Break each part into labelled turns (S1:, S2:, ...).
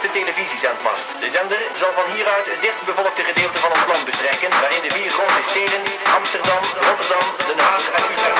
S1: achtste televisiezendmast. De zender zal van hieruit het dichtbevolkte gedeelte van ons land bestrijken, waarin de vier grote steden Amsterdam, Rotterdam, Den Haag en Utrecht.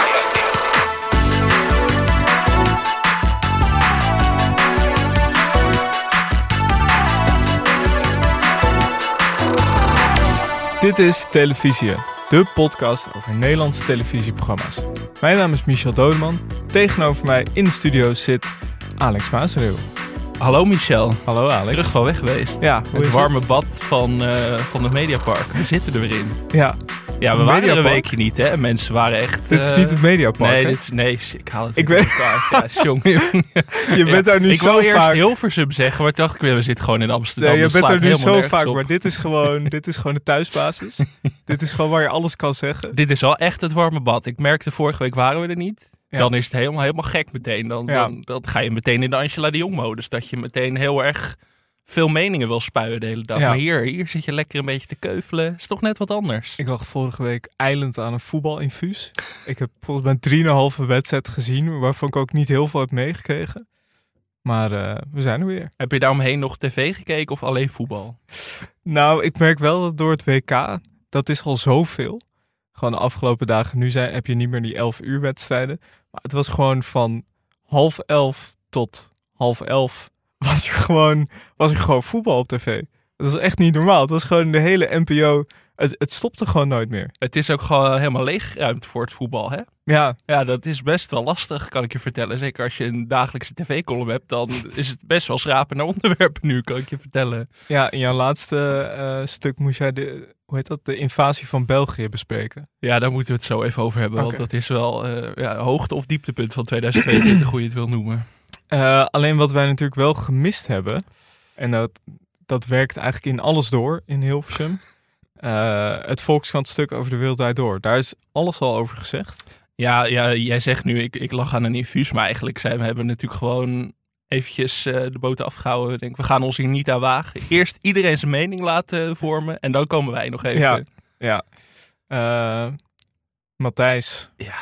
S2: Dit is Televisie, de podcast over Nederlandse televisieprogramma's. Mijn naam is Michel Dodeman. Tegenover mij in de studio zit Alex Maasreel.
S3: Hallo Michel.
S2: Hallo Alex.
S3: Terug van weg geweest.
S2: Ja, hoe
S3: het
S2: is
S3: warme bad van, eh van het Mediapark. We zitten er weer in.
S2: Ja,
S3: Ja, we waren er een weekje niet, hè. En mensen waren echt...
S2: dit is
S3: eh,
S2: niet het Mediapark.
S3: Nee,
S2: hè?
S3: dit is, nee, ik haal het
S2: Ik
S3: door elkaar. Ja, jongen, jongen.
S2: Je bent daar nu
S3: ik
S2: zo
S3: wou eerst
S2: vaak.
S3: Hilversum zeggen, maar toen dacht ik weer, we zitten gewoon in Amsterdam.
S2: Nee, je bent er nu zo vaak,
S3: op.
S2: maar dit is gewoon, dit is gewoon de thuisbasis. dit is gewoon waar je alles kan zeggen.
S3: Dit is wel echt het warme bad. Ik merkte vorige week waren we er niet.
S2: Ja.
S3: Dan is het helemaal, helemaal gek meteen. Dan,
S2: Ja.
S3: dan, dan ga je meteen in de Angela de Jong modus. Dat je meteen heel erg veel meningen wil spuien de hele dag.
S2: Ja.
S3: Maar hier, hier zit je lekker een beetje te keuvelen. Is toch net wat anders.
S2: Ik lag vorige week eilend aan een voetbalinfuus. Ik heb volgens mij drieënhalve wedstrijd gezien, waarvan ik ook niet heel veel heb meegekregen. Maar eh, we zijn er weer.
S3: Heb je daaromheen nog tv gekeken of alleen voetbal?
S2: Nou, ik merk wel dat door het WK, dat is al zoveel. Gewoon de afgelopen dagen, nu zijn, heb je niet meer die 11 uur wedstrijden. Maar het was gewoon van half elf tot half elf was er gewoon, was er gewoon voetbal op tv. Dat was echt niet normaal. Het was gewoon de hele NPO. Het, het stopte gewoon nooit meer.
S3: Het is ook gewoon helemaal leeggeruimd voor het voetbal, hè?
S2: Ja,
S3: Ja, dat is best wel lastig, kan ik je vertellen. Zeker als je een dagelijkse tv-column hebt, dan is het best wel schrapen naar onderwerpen nu, kan ik je vertellen.
S2: ja in jouw laatste eh, stuk moest jij de, hoe heet dat, de invasie van België bespreken.
S3: Ja, daar moeten we het zo even over hebben. Want dat is wel eh ja, hoogte- of dieptepunt van 2022, hoe je het wil noemen.
S2: Eh, alleen wat wij natuurlijk wel gemist hebben, en dat, dat werkt eigenlijk in alles door in Hilversum. Eh, het Volkskrant stuk over de wereld draait door. Daar is alles al over gezegd.
S3: Ja, ja jij zegt nu, ik, ik lag aan een infuus. Maar eigenlijk zijn we hebben natuurlijk gewoon eventjes eh, de boot afgehouden. Denk, we gaan ons hier niet aan wagen. Eerst iedereen zijn mening laten vormen. En dan komen wij nog even.
S2: Ja. Ja. Eh, Matthijs,
S3: Ja.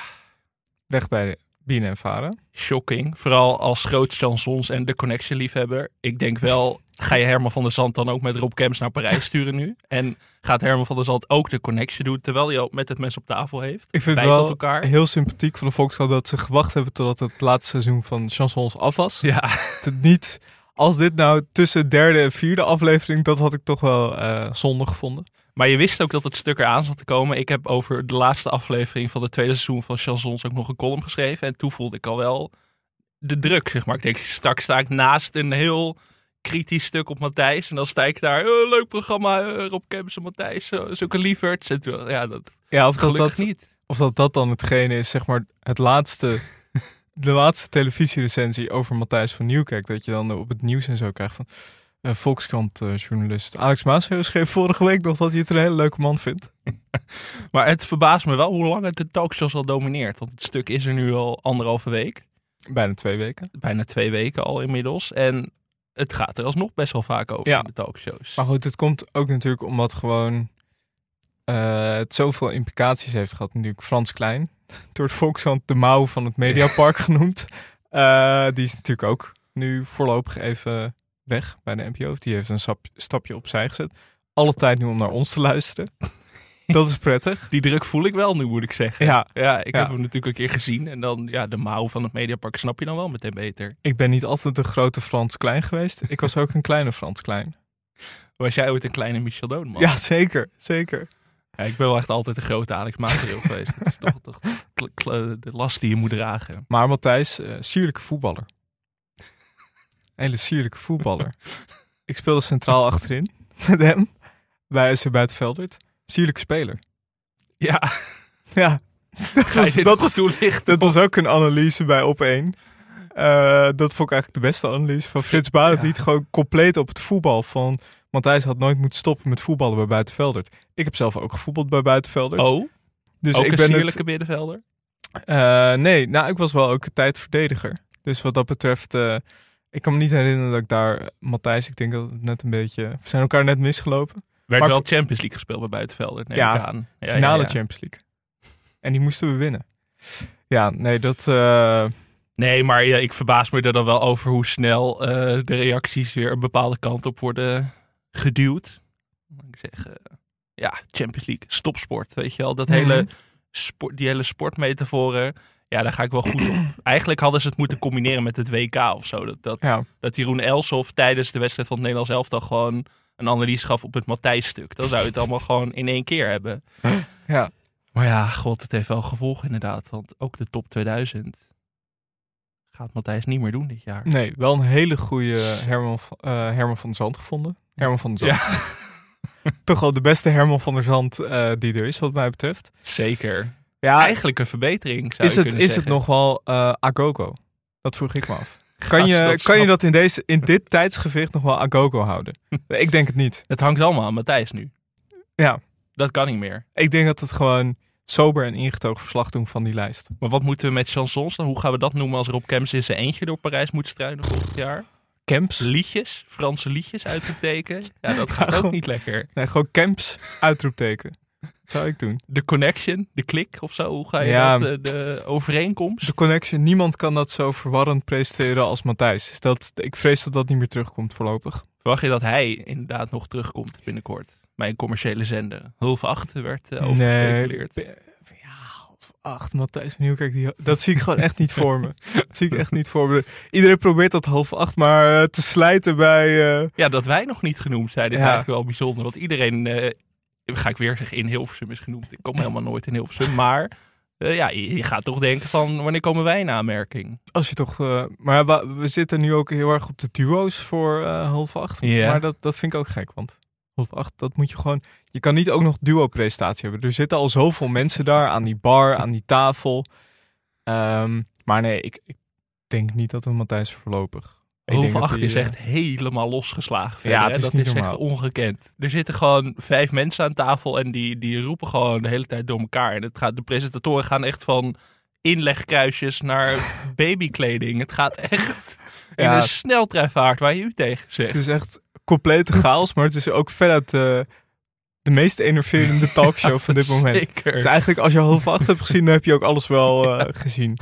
S2: weg bij de Bien en Varen.
S3: Shocking. Vooral als groot chansons en de connection liefhebber. Ik denk wel, ga je Herman van der Zand dan ook met Rob Kemps naar Parijs sturen nu? En gaat Herman van der Zand ook de connection doen, terwijl hij al met het mensen op tafel heeft?
S2: Ik vind het wel
S3: elkaar.
S2: heel sympathiek van de Volkskrant dat ze gewacht hebben totdat het laatste seizoen van Chansons af was.
S3: Ja,
S2: Het niet, als dit nou tussen derde en vierde aflevering, dat had ik toch wel eh zonde gevonden.
S3: Maar je wist ook dat het stuk eraan zat te komen. Ik heb over de laatste aflevering van het tweede seizoen van chansons ook nog een column geschreven. En toen voelde ik al wel de druk, zeg maar. Ik denk, straks sta ik naast een heel kritisch stuk op Matthijs. En dan sta ik daar, "Oh, leuk programma, eh, Rob Kemps en Matthijs, eh, zulke lieverds. En toen, ja, dat
S2: Ja, of dat, dat,
S3: niet.
S2: of dat dat dan hetgene is, zeg maar, het laatste, de laatste televisierecensie over Matthijs van Nieuwkerk. Dat je dan op het nieuws en zo krijgt van eh Volkskrant-journalist Alex Maasheer schreef vorige week nog dat hij het een hele leuke man vindt.
S3: Maar het verbaast me wel hoe lang het de talkshows al domineert. Want het stuk is er nu al anderhalve week.
S2: Bijna twee weken.
S3: Bijna twee weken al inmiddels. En het gaat er alsnog best wel vaak over
S2: Ja.
S3: in de talkshows.
S2: Maar goed, het komt ook natuurlijk omdat gewoon eh, het zoveel implicaties heeft gehad. Natuurlijk Frans Klein, door het Volkskrant de mouw van het Mediapark genoemd. Die is natuurlijk ook nu voorlopig even weg bij de NPO. Die heeft een stap, stapje opzij gezet. Alle tijd nu om naar ons te luisteren. Dat is prettig.
S3: Die druk voel ik wel nu, moet ik zeggen.
S2: Ja.
S3: ja ik
S2: Ja.
S3: heb hem natuurlijk een keer gezien. En dan, ja, de mouw van het Mediapark snap je dan wel meteen beter.
S2: Ik ben niet altijd een grote Frans Klein geweest. Ik was ook een kleine Frans Klein.
S3: Was jij ooit een kleine Michel Dodeman?
S2: Ja, zeker. Zeker.
S3: Ja, ik ben wel echt altijd een grote Alex Maasreel geweest. Dat is toch, toch de last die je moet dragen.
S2: Maar Matthijs, eh sierlijke voetballer. Hele sierlijke voetballer. Ik speelde centraal achterin met hem bij SC Buitenveldert. Sierlijke speler.
S3: Ja,
S2: Ja, dat was, dat was, dat was ook een analyse bij Op 1. Eh, dat vond ik eigenlijk de beste analyse van Frits Baren.
S3: Ja.
S2: Die het gewoon compleet op het voetbal van... Matthijs had nooit moeten stoppen met voetballen bij Buitenveldert. Ik heb zelf ook gevoetbald bij Buitenveldert.
S3: Oh,
S2: dus
S3: ook
S2: ik
S3: een
S2: ben het,
S3: sierlijke middenvelder?
S2: Eh, nee, nou, ik was wel ook een tijd verdediger. Dus wat dat betreft, eh, ik kan me niet herinneren dat ik daar, Matthijs, ik denk dat het net een beetje, we zijn elkaar net misgelopen.
S3: Werd
S2: Maar-
S3: wel Champions League gespeeld bij Buitenvelder, neem
S2: Ja,
S3: ik aan. Ja,
S2: Finale
S3: ja.
S2: Champions League. En die moesten we winnen. Ja, nee, dat, eh,
S3: Nee, maar ja, ik verbaas me er dan wel over hoe snel eh, de reacties weer een bepaalde kant op worden geduwd. Ik zeg, eh, ja, Champions League, stopsport, weet je wel. Dat hele
S2: Mhm.
S3: sport, die hele sportmetaforen, ja, daar ga ik wel goed op. Eigenlijk hadden ze het moeten combineren met het WK of zo. Dat, dat,
S2: Ja,
S3: dat Jeroen Elsof tijdens de wedstrijd van het Nederlands elftal gewoon een analyse gaf op het Matthijs-stuk. Dan zou je het allemaal gewoon in één keer hebben.
S2: ja.
S3: Maar ja, god, het heeft wel gevolgen inderdaad. Want ook de top 2000 gaat Matthijs niet meer doen dit jaar.
S2: Nee, wel een hele goede Herman, van- eh, Herman van der Zand gevonden. Herman van der Zand. Toch wel de beste Herman van der Zand eh, die er is, wat mij betreft.
S3: Zeker.
S2: Ja,
S3: Eigenlijk een verbetering zou
S2: is
S3: je
S2: het, is het nog wel eh Agogo? Dat vroeg ik me af. Kan je,
S3: dat
S2: kan je dat in, deze, in dit tijdsgewicht nog wel Agogo houden? Ik denk het niet.
S3: Het hangt allemaal aan Matthijs nu.
S2: Ja,
S3: Dat kan niet meer.
S2: ik denk dat het gewoon sober en ingetogen verslag doen van die lijst.
S3: Maar wat moeten we met chansons dan? Hoe gaan we dat noemen als Rob Kemps in zijn eentje door Parijs moet struinen volgend jaar?
S2: Camps?
S3: Liedjes, Franse liedjes uitroepteken. Ja, dat gaat ook
S2: gewoon-
S3: niet lekker.
S2: Nee, gewoon camps, uitroepteken. Dat zou ik doen.
S3: De connection, de klik of zo. Hoe ga je
S2: Ja.
S3: dat? eh, De overeenkomst.
S2: De connection, niemand kan dat zo verwarrend presenteren als Matthijs. Dat, ik vrees dat dat niet meer terugkomt voorlopig.
S3: Verwacht je dat hij inderdaad nog terugkomt binnenkort? Bij een commerciële zender. Half acht werd uh, gespeculeerd.
S2: Ja, half acht, Matthijs van Nieuwkerk, die, dat zie ik gewoon echt niet voor me. Dat zie ik echt niet voor me. Iedereen probeert dat half acht maar eh, te slijten bij...
S3: Ja, dat wij nog niet genoemd zijn, is
S2: Ja.
S3: eigenlijk wel bijzonder. Want iedereen, ga ik weer zeggen, in Hilversum is genoemd. Ik kom helemaal nooit in Hilversum. Maar eh, ja, je, gaat toch denken van, wanneer komen wij in aanmerking?
S2: als je toch... eh, maar we zitten nu ook heel erg op de duo's voor eh, half acht.
S3: Ja.
S2: Maar dat, dat vind ik ook gek, want half acht, dat moet je gewoon... Je kan niet ook nog duo-presentatie hebben. Er zitten al zoveel mensen daar aan die bar, aan die tafel. Ehm, maar nee, ik, ik denk niet dat een Matthijs voorlopig...
S3: Acht
S2: die,
S3: is
S2: eh,
S3: echt helemaal losgeslagen. Verder,
S2: Ja, het is
S3: dat
S2: niet
S3: is echt ongekend. Er zitten gewoon vijf mensen aan tafel en die, die roepen gewoon de hele tijd door elkaar. En het gaat, de presentatoren gaan echt van inlegkruisjes naar babykleding. Het gaat echt in
S2: Ja.
S3: een sneltreinvaart waar je u tegen zegt.
S2: Het is echt complete chaos, maar het is ook veruit de, de meest enerverende talkshow van dit moment.
S3: Zeker.
S2: Dus eigenlijk als je half acht hebt gezien, dan heb je ook alles wel eh, gezien.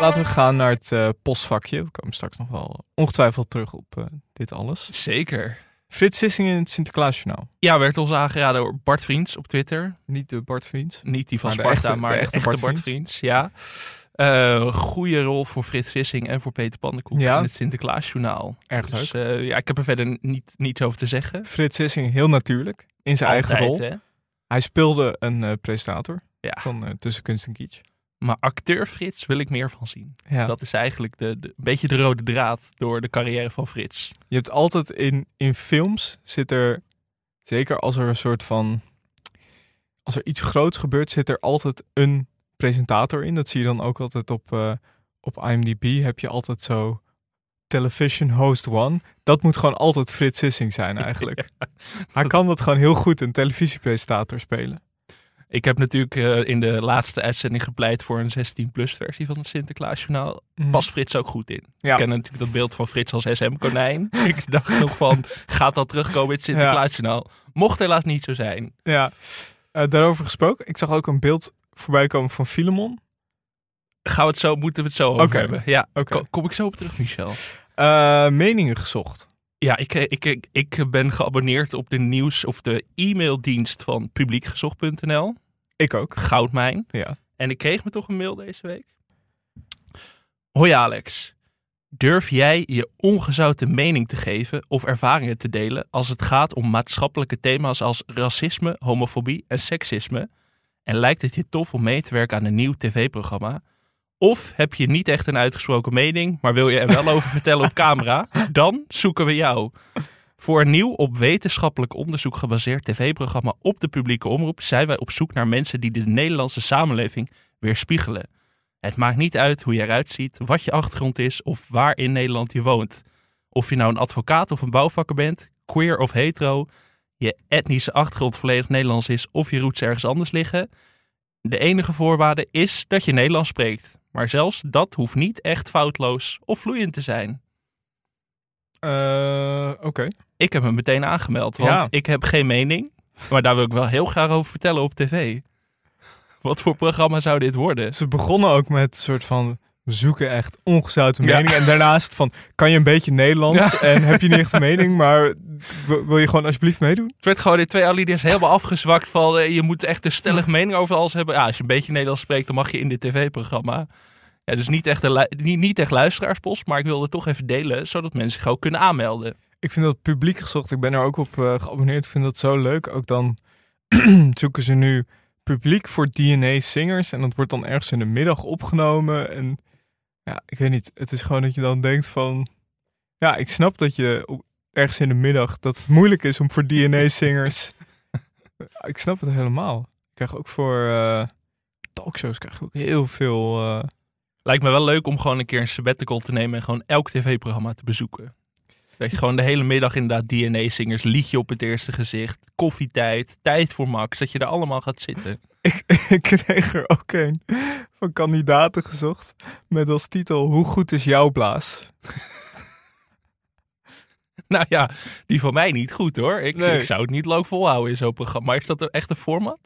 S2: Laten we gaan naar het eh, postvakje. We komen straks nog wel ongetwijfeld terug op eh, dit alles.
S3: Zeker.
S2: Frits Sissing in het Sinterklaasjournaal.
S3: Ja, werd ons aangeraden door Bart Vriends op Twitter.
S2: Niet de Bart Vriends.
S3: Niet die van
S2: Maar de
S3: Sparta,
S2: echte-
S3: maar
S2: de
S3: de
S2: echte
S3: echte,
S2: Bart
S3: Bart,
S2: Vriends.
S3: Ja. Eh, goede rol voor Frits Sissing en voor Peter Pannenkoek
S2: Ja.
S3: in het Sinterklaasjournaal.
S2: Erg
S3: Dus
S2: leuk.
S3: ja, ik heb er verder niet, niets over te zeggen.
S2: Frits Sissing heel natuurlijk in zijn eigen rol.
S3: hè.
S2: Hij speelde een presentator
S3: Ja.
S2: van Tussen Kunst en Kitsch.
S3: Maar acteur Frits wil ik meer van zien.
S2: Ja.
S3: Dat is eigenlijk de, de, een beetje de rode draad door de carrière van Frits.
S2: Je hebt altijd in, in films zit er, zeker als er een soort van, als er iets groots gebeurt, zit er altijd een presentator in. Dat zie je dan ook altijd op, eh, op IMDb. Heb je altijd zo television host one. Dat moet gewoon altijd Frits Sissing zijn eigenlijk. Hij kan dat gewoon heel goed, een televisiepresentator spelen.
S3: Ik heb natuurlijk eh, in de laatste uitzending gepleit voor een 16-plus versie van het Sinterklaasjournaal. Past Frits ook goed in.
S2: Ja.
S3: Ik ken natuurlijk dat beeld van Frits als SM-konijn. ik dacht nog van, gaat dat terugkomen in het Sinterklaasjournaal? Mocht helaas niet zo zijn.
S2: Ja, Eh, daarover gesproken. Ik zag ook een beeld voorbij komen van Filemon.
S3: Gaan we het zo, moeten we het zo over hebben? Ja,
S2: Oké.
S3: ko- kom ik zo op terug, Michel.
S2: Eh, meningen gezocht.
S3: Ja, ik, ik, ik, ik ben geabonneerd op de nieuws- of de e-maildienst van publiekgezocht.nl.
S2: Ik ook.
S3: Goudmijn.
S2: Ja.
S3: En ik kreeg me toch een mail deze week. Hoi Alex. Durf jij je ongezouten mening te geven of ervaringen te delen als het gaat om maatschappelijke thema's als racisme, homofobie en seksisme? En lijkt het je tof om mee te werken aan een nieuw tv-programma? Of heb je niet echt een uitgesproken mening, maar wil je er wel over vertellen op camera? Dan zoeken we jou. Voor een nieuw op wetenschappelijk onderzoek gebaseerd tv-programma op de publieke omroep zijn wij op zoek naar mensen die de Nederlandse samenleving weerspiegelen. Het maakt niet uit hoe je eruit ziet, wat je achtergrond is of waar in Nederland je woont. Of je nou een advocaat of een bouwvakker bent, queer of hetero, je etnische achtergrond volledig Nederlands is of je roots ergens anders liggen. De enige voorwaarde is dat je Nederlands spreekt. Maar zelfs dat hoeft niet echt foutloos of vloeiend te zijn.
S2: Eh, Oké.
S3: Ik heb me meteen aangemeld, want
S2: Ja.
S3: ik heb geen mening. Maar daar wil ik wel heel graag over vertellen op tv. Wat voor programma zou dit worden?
S2: Ze begonnen ook met een soort van We zoeken echt ongezouten
S3: Ja.
S2: mening. En daarnaast van, kan je een beetje Nederlands? En heb je niet echt een mening, maar wil je gewoon alsjeblieft meedoen?
S3: Het werd gewoon in twee alinea's helemaal afgezwakt van eh, je moet echt een stellig mening over alles hebben. Ja, als je een beetje Nederlands spreekt, dan mag je in dit tv-programma. Ja, dus niet echt, een niet, niet echt luisteraarspost, maar ik wilde het toch even delen, zodat mensen zich ook kunnen aanmelden.
S2: Ik vind dat publiek gezocht. Ik ben er ook op eh, geabonneerd. Ik vind dat zo leuk. Ook dan zoeken ze nu publiek voor DNA Singers. En dat wordt dan ergens in de middag opgenomen. En ja, ik weet niet. Het is gewoon dat je dan denkt van... Ja, ik snap dat je ergens in de middag... dat het moeilijk is om voor DNA Singers... ik snap het helemaal. Ik krijg ook voor eh, talkshows krijg ik ook heel veel... eh,
S3: Lijkt me wel leuk om gewoon een keer een sabbatical te nemen en gewoon elk tv-programma te bezoeken. Dat je gewoon de hele middag inderdaad DNA-zingers, liedje op het eerste gezicht, koffietijd, tijd voor Max, dat je daar allemaal gaat zitten.
S2: Ik, ik kreeg er ook een van kandidaten gezocht met als titel Hoe goed is jouw blaas?
S3: Nou ja, die van mij niet goed hoor. Ik,
S2: Nee.
S3: ik zou het niet lang volhouden in zo'n programma. Maar is dat echt een format?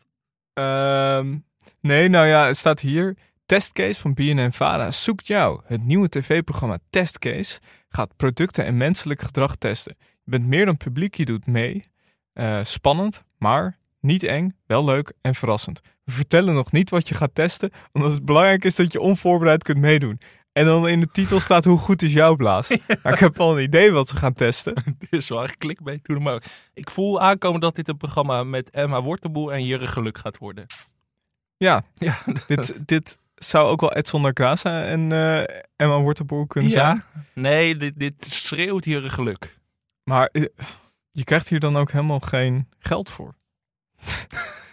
S2: Ehm, nee, nou ja, het staat hier. Testcase van BNN Vara zoekt jou. Het nieuwe tv-programma Testcase gaat producten en menselijk gedrag testen. Je bent meer dan publiek, je doet mee. Eh, spannend, maar niet eng, wel leuk en verrassend. We vertellen nog niet wat je gaat testen, omdat het belangrijk is dat je onvoorbereid kunt meedoen. En dan in de titel staat hoe goed is jouw blaas. Nou, ik heb al een idee wat ze gaan testen.
S3: Dit is wel echt clickbait to the mark. Ik voel aankomen dat dit een programma met Emma Wortelboe en Jurre Geluk gaat worden.
S2: Ja,
S3: Ja,
S2: dit, dit zou ook wel Edson Graça en eh, Emma Wortelboer kunnen zijn.
S3: Nee, dit, dit schreeuwt Jurre Geluk.
S2: Maar eh, je krijgt hier dan ook helemaal geen geld voor.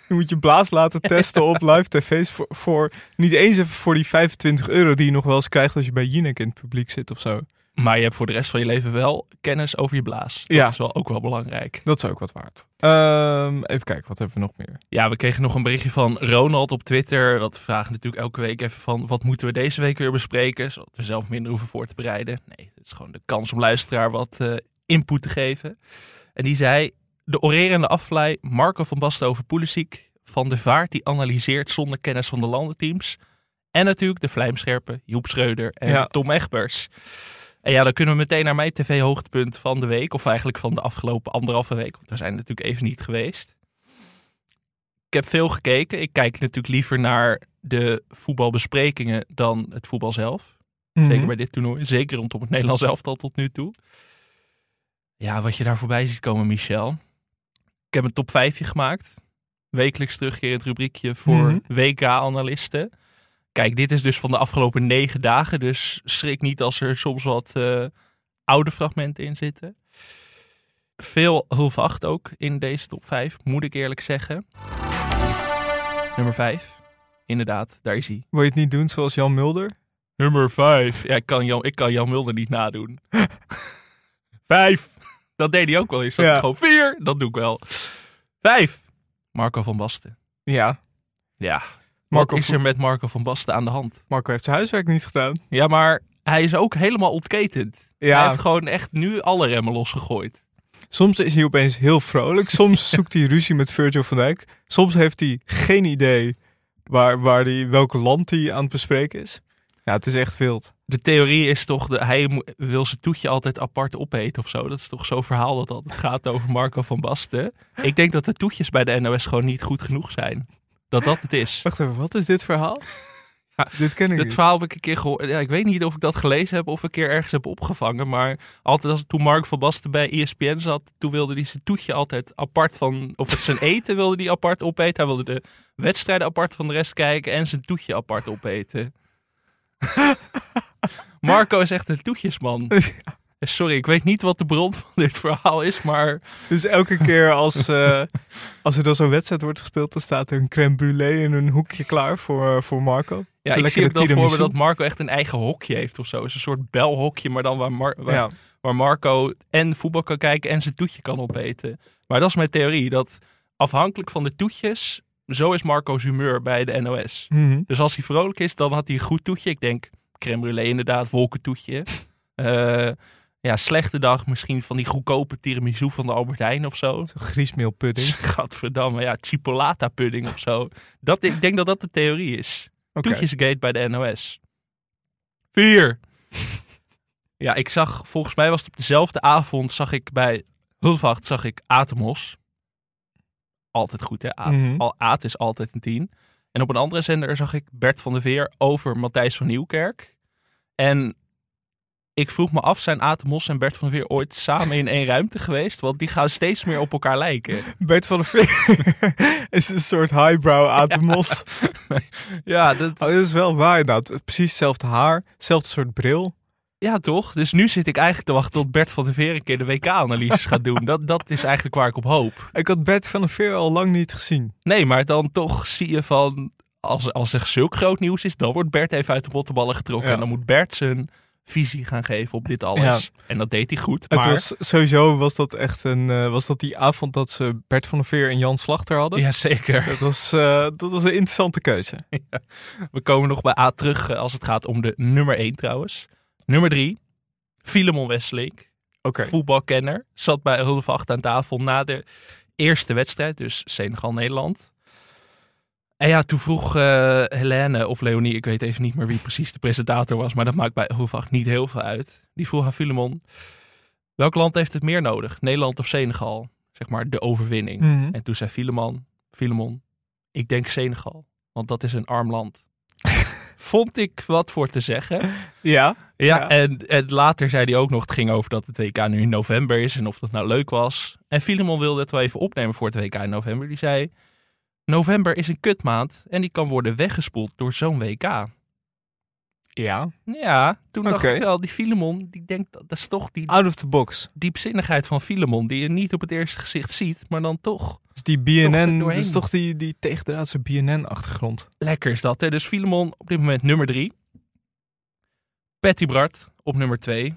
S2: Je moet je blaas laten testen op live tv's voor, voor niet eens even voor die 25 euro die je nog wel eens krijgt als je bij Jinek in het publiek zit of zo.
S3: Maar je hebt voor de rest van je leven wel kennis over je blaas. Dat
S2: Ja.
S3: is wel ook wel belangrijk.
S2: Dat is ook wat waard. Ehm, even kijken, wat hebben we nog meer?
S3: Ja, we kregen nog een berichtje van Ronald op Twitter. Dat vraagt natuurlijk elke week even van... wat moeten we deze week weer bespreken? Zodat we zelf minder hoeven voor te bereiden. Nee, het is gewoon de kans om luisteraar wat eh, input te geven. En die zei... De orerende afvlei Marco van Basten over Pulisic. Van de Vaart die analyseert zonder kennis van de landenteams. En natuurlijk de vlijmscherpe Joep Schreuder en
S2: Ja.
S3: Tom Egbers. En ja, dan kunnen we meteen naar mijn tv-hoogtepunt van de week. Of eigenlijk van de afgelopen anderhalve week. Want we zijn natuurlijk even niet geweest. Ik heb veel gekeken. Ik kijk natuurlijk liever naar de voetbalbesprekingen dan het voetbal zelf.
S2: Mhm.
S3: Zeker bij dit toernooi. Zeker rondom het Nederlands elftal tot nu toe. Ja, wat je daar voorbij ziet komen, Michel. Ik heb een top 5 gemaakt. Wekelijks terugkerend rubriekje voor
S2: Mhm.
S3: WK-analisten. Kijk, dit is dus van de afgelopen negen dagen. Dus schrik niet als er soms wat eh, oude fragmenten in zitten. Veel hulp 8 ook in deze top 5, moet ik eerlijk zeggen. Nummer 5. Inderdaad, daar is hij.
S2: Wil je het niet doen zoals Jan Mulder?
S3: Nummer 5. Ja, ik kan, Jan, ik kan Jan Mulder niet nadoen. Vijf. Dat deed hij ook wel eens. Dat
S2: Ja.
S3: gewoon vier. Dat doe ik wel. Vijf. Marco van Basten.
S2: Ja.
S3: Ja.
S2: Marco,
S3: Wat is er met Marco van Basten aan de hand?
S2: Marco heeft zijn huiswerk niet gedaan.
S3: Ja, maar hij is ook helemaal ontketend.
S2: Ja.
S3: Hij heeft gewoon echt nu alle remmen losgegooid.
S2: Soms is hij opeens heel vrolijk. Soms zoekt hij ruzie met Virgil van Dijk. Soms heeft hij geen idee waar, waar die, welk land hij aan het bespreken is. Ja, het is echt wild.
S3: De theorie is toch, de, hij wil zijn toetje altijd apart opeten of zo. Dat is toch zo'n verhaal dat altijd gaat over Marco van Basten. Ik denk dat de toetjes bij de NOS gewoon niet goed genoeg zijn. Dat dat het is.
S2: Wacht even, wat is dit verhaal?
S3: Ja,
S2: dit ken ik
S3: Dit
S2: niet.
S3: verhaal heb ik een keer gehoord. Ja, ik weet niet of ik dat gelezen heb of een keer ergens heb opgevangen. Maar altijd als toen Mark van Basten bij ESPN zat, toen wilde hij zijn toetje altijd apart van. Of zijn eten wilde hij apart opeten. Hij wilde de wedstrijden apart van de rest kijken en zijn toetje apart opeten. Marco is echt een toetjesman. Sorry, ik weet niet wat de bron van dit verhaal is, maar
S2: Dus elke keer als, eh, als er dan zo'n wedstrijd wordt gespeeld, dan staat er een crème brûlée in een hoekje klaar voor, voor Marco.
S3: ja, ik zie ook dan voor me dat Marco echt een eigen hokje heeft of zo. Het is een soort belhokje, maar dan waar, Mar- waar,
S2: Ja.
S3: waar Marco en voetbal kan kijken en zijn toetje kan opeten. Maar dat is mijn theorie, dat afhankelijk van de toetjes, zo is Marco's humeur bij de NOS.
S2: Mhm.
S3: Dus als hij vrolijk is, dan had hij een goed toetje. Ik denk crème brûlée inderdaad, wolkentoetje. Eh ja, slechte dag misschien van die goedkope tiramisu van de Albert Heijn of zo.
S2: Zo'n griesmeelpudding.
S3: Gadverdamme, ja, chipolata pudding of zo. Dat, ik denk dat dat de theorie is. Toetjesgate bij de NOS. Vier. Ja, ik zag, volgens mij was het op dezelfde avond, zag ik bij Hulvacht, zag ik Atemos. Altijd goed hè, Aat.
S2: Mhm.
S3: Al, Aat is altijd een tien. En op een andere zender zag ik Bert van der Veer over Matthijs van Nieuwkerk. En ik vroeg me af, zijn Atemos en Bert van der Veer ooit samen in één ruimte geweest? Want die gaan steeds meer op elkaar lijken.
S2: Bert van der Veer is een soort highbrow Atemos.
S3: Ja, dat,
S2: Oh, dat is wel waar inderdaad. Precies hetzelfde haar, hetzelfde soort bril.
S3: Ja, toch? Dus nu zit ik eigenlijk te wachten tot Bert van der Veer een keer de WK-analyses gaat doen. Dat, dat is eigenlijk waar ik op hoop.
S2: Ik had Bert van der Veer al lang niet gezien.
S3: Nee, maar dan toch zie je van... Als, als er zulk groot nieuws is, dan wordt Bert even uit de bottenballen getrokken.
S2: Ja.
S3: En dan moet Bert zijn visie gaan geven op dit alles. En dat deed hij goed.
S2: Het
S3: Maar,
S2: was sowieso was dat echt een eh, was dat die avond dat ze Bert van der Veer en Jan Slachter hadden.
S3: ja, zeker.
S2: Dat was eh, dat was een interessante keuze.
S3: We komen nog bij A terug eh, als het gaat om de nummer 1 trouwens. Nummer 3, Filemon Wesselink.
S2: Oké.
S3: voetbalkenner. Zat bij Hulve 8 aan tafel na de eerste wedstrijd, dus Senegal-Nederland. En ja, toen vroeg eh Helene of Leonie, ik weet even niet meer wie precies de presentator was, maar dat maakt bij Hulve 8 niet heel veel uit. Die vroeg aan Filemon, welk land heeft het meer nodig, Nederland of Senegal? Zeg maar de overwinning.
S2: Mhm.
S3: En toen zei Filemon, Filemon, ik denk Senegal, want dat is een arm land. Vond ik wat voor te zeggen.
S2: Ja.
S3: Ja,
S2: Ja.
S3: En, en later zei hij ook nog, het ging over dat het WK nu in november is en of dat nou leuk was. En Filemon wilde het wel even opnemen voor het WK in november. Die zei, november is een kutmaand en die kan worden weggespoeld door zo'n WK.
S2: Ja.
S3: Ja, toen dacht
S2: Oké.
S3: ik wel, die Filemon, die denkt, dat is toch die
S2: Out of the box.
S3: diepzinnigheid van Filemon, die je niet op het eerste gezicht ziet, maar dan toch.
S2: Dus die BNN, dat
S3: doorheen.
S2: is toch die, die tegendraadse BNN-achtergrond.
S3: Lekker is dat, hè? Dus Filemon op dit moment nummer drie. Patty Bart op nummer twee.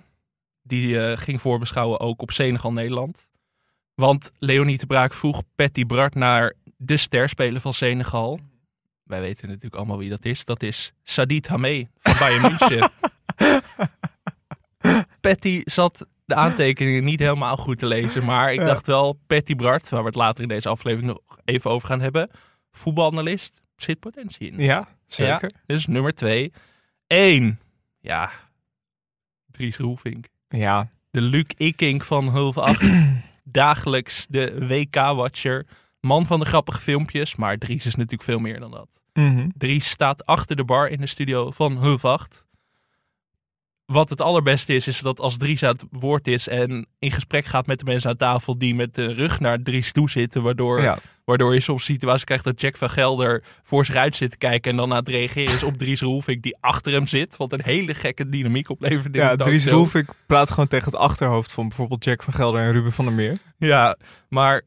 S3: Die eh, ging voorbeschouwen ook op Senegal-Nederland. Want Leonie de Braak vroeg Patty Bart naar de sterspeler van Senegal. Wij weten natuurlijk allemaal wie dat is. Dat is Sadid Hamé van Bayern München. Patty zat de aantekeningen niet helemaal goed te lezen. Maar ik
S2: Ja.
S3: dacht wel, Patty Bart, waar we het later in deze aflevering nog even over gaan hebben. Voetbalanalist, zit potentie in.
S2: Ja, zeker.
S3: Dus nummer twee. Eén. Ja. Dries Roelvink.
S2: Ja.
S3: De Luc Ikink van Hulve 8. Dagelijks de WK-watcher. Man van de grappige filmpjes. Maar Dries is natuurlijk veel meer dan dat.
S2: Mhm.
S3: Dries staat achter de bar in de studio van 8. Wat het allerbeste is, is dat als Dries aan het woord is en in gesprek gaat met de mensen aan tafel die met de rug naar Dries toe zitten, waardoor
S2: Ja.
S3: Waardoor je soms situaties krijgt dat Jack van Gelder voor zich uit zit te kijken. En dan aan het reageren is op Dries Roelvink die achter hem zit. Wat een hele gekke dynamiek oplevert.
S2: Ja, Dries. Roelvink praat gewoon tegen het achterhoofd van bijvoorbeeld Jack van Gelder en Ruben van der Meer.
S3: Ja, maar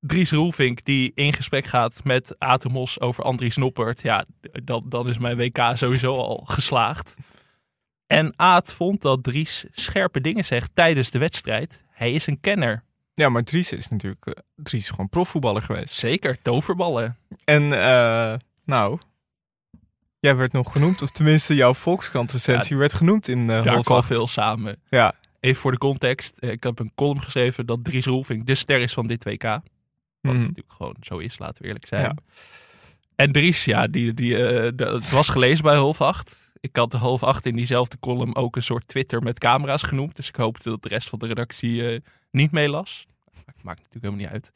S3: Dries Roelvink die in gesprek gaat met Atemos over Andries Noppert. Ja, dan, dan is mijn WK sowieso al geslaagd. En Aat vond dat Dries scherpe dingen zegt tijdens de wedstrijd. Hij is een kenner.
S2: Ja, maar Dries is natuurlijk eh, Dries is gewoon profvoetballer geweest.
S3: Zeker, toverballen.
S2: En eh, nou, jij werd nog genoemd, of tenminste jouw Volkskrant recensie werd genoemd in eh
S3: Daar kwam veel samen.
S2: Ja,
S3: Even voor de context. Ik heb een column geschreven dat Dries Roelvink de ster is van dit WK. Wat
S2: Mhm.
S3: natuurlijk gewoon zo is, laten we eerlijk zijn.
S2: Ja.
S3: En Dries, ja, die, die, eh, de- het was gelezen bij half acht. Ik had de half acht in diezelfde column ook een soort Twitter met camera's genoemd. Dus ik hoopte dat de rest van de redactie eh, niet meelas. Maakt natuurlijk helemaal niet uit.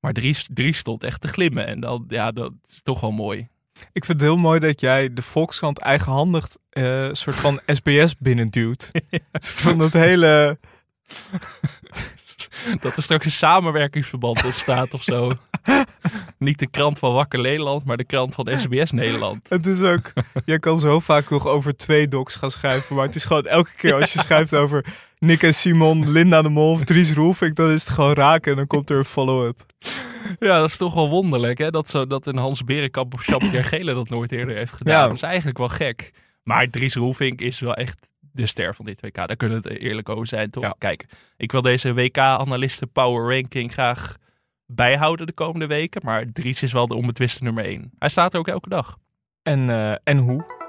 S3: Maar Dries, Dries stond echt te glimmen. En dan, ja, dat is toch wel mooi.
S2: ik vind het heel mooi dat jij de Volkskrant eigenhandig eh soort van SBS binnenduwt. Een soort van dat hele...
S3: Dat er straks een samenwerkingsverband ontstaat of zo. Niet de krant van Wakker Nederland, maar de krant van SBS Nederland.
S2: Het is ook, jij kan zo vaak nog over twee docs gaan schrijven, maar het is gewoon elke keer als je schrijft over Nick en Simon, Linda de Mol of Dries Roelvink, dan is het gewoon raken en dan komt er een follow-up.
S3: Ja, dat is toch wel wonderlijk, hè? Dat, zo, dat een Hans Berenkamp of Jean-Pierre Gele dat nooit eerder heeft gedaan.
S2: Ja.
S3: Dat is eigenlijk wel gek. Maar Dries Roelvink is wel echt de ster van dit WK. Daar kunnen we het eerlijk over zijn, toch?
S2: Ja.
S3: Kijk, ik wil deze WK-analisten power ranking graag bijhouden de komende weken. Maar Dries is wel de onbetwiste nummer 1. Hij staat er ook elke dag.
S2: En, eh, en hoe?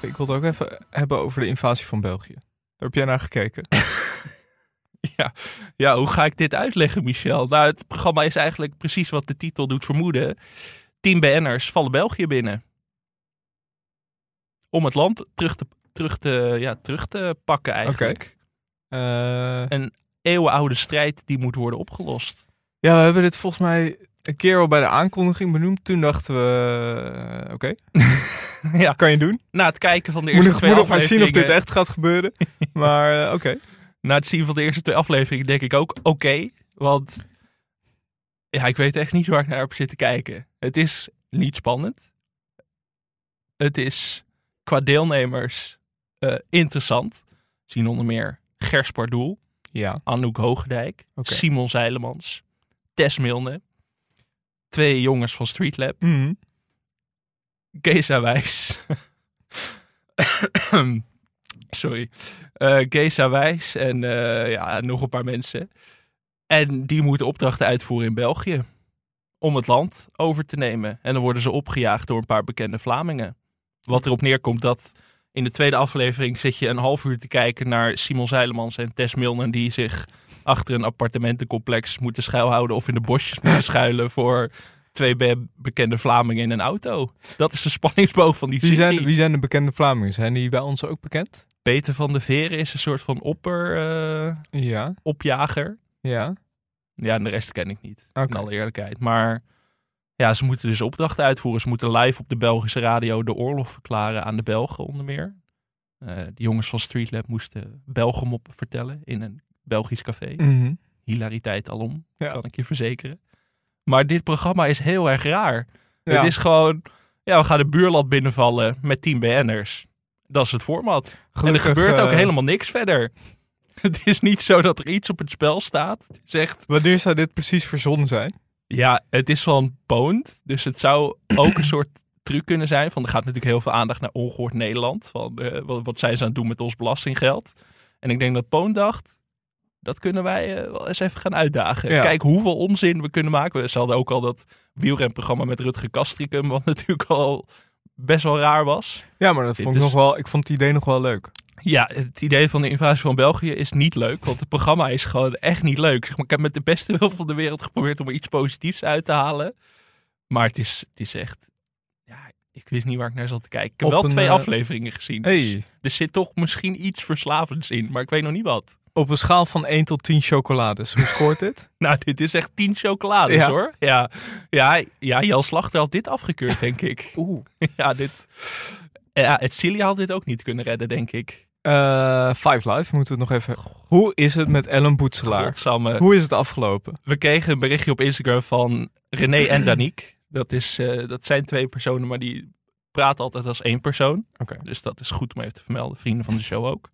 S2: Ik wil het ook even hebben over de invasie van België. Daar heb jij naar gekeken.
S3: Ja, ja, hoe ga ik dit uitleggen, Michel? Nou, het programma is eigenlijk precies wat de titel doet vermoeden. Tien BN'ers vallen België binnen. Om het land terug te, terug te, ja, terug te pakken eigenlijk.
S2: Eh,
S3: Eeuwenoude strijd die moet worden opgelost.
S2: ja, we hebben dit volgens mij een keer al bij de aankondiging benoemd. Toen dachten we, eh, oké,
S3: ja,
S2: kan je doen.
S3: na het kijken van de
S2: Moet
S3: eerste
S2: nog,
S3: twee
S2: moet nog maar zien of dit echt gaat gebeuren. Maar eh, oké.
S3: Na het zien van de eerste twee afleveringen denk ik ook oké. want ja, ik weet echt niet waar ik naar heb zitten kijken. Het is niet spannend. Het is qua deelnemers eh, interessant. We zien onder meer Gers Pardoel,
S2: Ja,
S3: Anouk Hoogendijk. Simon Zeilemans, Tess Milne. Twee jongens van Street Lab.
S2: Mhm.
S3: Geza Wijs. Sorry. Eh Geza Wijs en eh, ja, nog een paar mensen. En die moeten opdrachten uitvoeren in België. Om het land over te nemen. En dan worden ze opgejaagd door een paar bekende Vlamingen. Wat erop neerkomt dat in de tweede aflevering zit je een half uur te kijken naar Simon Zeilemans en Tess Milner. Die zich achter een appartementencomplex moeten schuilhouden of in de bosjes moeten schuilen voor twee be- bekende Vlamingen in een auto. Dat is de spanningsboog van die
S2: Wie,
S3: serie.
S2: zijn, wie zijn de bekende Vlamingen? Zijn die bij ons ook bekend?
S3: Peter van de Veren is een soort van opper, eh,
S2: Ja,
S3: opjager.
S2: ja.
S3: Ja, en de rest ken ik niet.
S2: Oké.
S3: In alle eerlijkheid. Maar ja, ze moeten dus opdrachten uitvoeren. Ze moeten live op de Belgische radio de oorlog verklaren aan de Belgen onder meer. Eh de jongens van Street Lab moesten Belgemoppen vertellen in een Belgisch café.
S2: Mhm.
S3: Hilariteit alom,
S2: Ja.
S3: kan ik je verzekeren. Maar dit programma is heel erg raar.
S2: Ja.
S3: Het is gewoon, ja, we gaan de buurland binnenvallen met 10 BN'ers. Dat is het format. en er gebeurt ook
S2: eh,
S3: helemaal niks verder. Het is niet zo dat er iets op het spel staat. Het is echt,
S2: Wanneer zou dit precies verzonnen zijn?
S3: ja, het is van Poont. Dus het zou ook een soort truc kunnen zijn. Van, er gaat natuurlijk heel veel aandacht naar ongehoord Nederland. Van, eh, wat, wat zijn ze aan het doen met ons belastinggeld. En ik denk dat Poont dacht, dat kunnen wij eh, wel eens even gaan uitdagen.
S2: Ja.
S3: Kijk hoeveel onzin we kunnen maken. Ze hadden ook al dat wielrenprogramma met Rutger Kastricum. Wat natuurlijk al best wel raar was.
S2: Ja, maar dat vond ik nog wel. Ik vond het idee nog wel leuk.
S3: Ja, het idee van de invasie van België is niet leuk. Want het programma is gewoon echt niet leuk. Zeg maar, ik heb met de beste wil van de wereld geprobeerd om er iets positiefs uit te halen. Maar het is, het is echt... Ja, ik wist niet waar ik naar zat te kijken. Ik heb
S2: Op
S3: wel
S2: een,
S3: twee
S2: eh,
S3: afleveringen gezien.
S2: Hey,
S3: Er zit toch misschien iets verslavends in. Maar ik weet nog niet wat.
S2: Op een schaal van 1 tot 10 chocolades. Hoe scoort dit?
S3: Nou, dit is echt tien chocolades
S2: Ja.
S3: hoor. Ja, ja, ja, Jan Slachter had dit afgekeurd, denk ik.
S2: Oeh.
S3: ja, dit... Ja, het Cilia had dit ook niet kunnen redden, denk ik.
S2: Eh, Five Live moeten we het nog even. Hoe is het met Ellen Boetselaar?
S3: Godsamme.
S2: Hoe is het afgelopen?
S3: We kregen een berichtje op Instagram van René en Danique. Dat, is, eh, dat zijn twee personen, maar die praten altijd als één persoon.
S2: Oké.
S3: Dus dat is goed om even te vermelden. Vrienden van de show ook.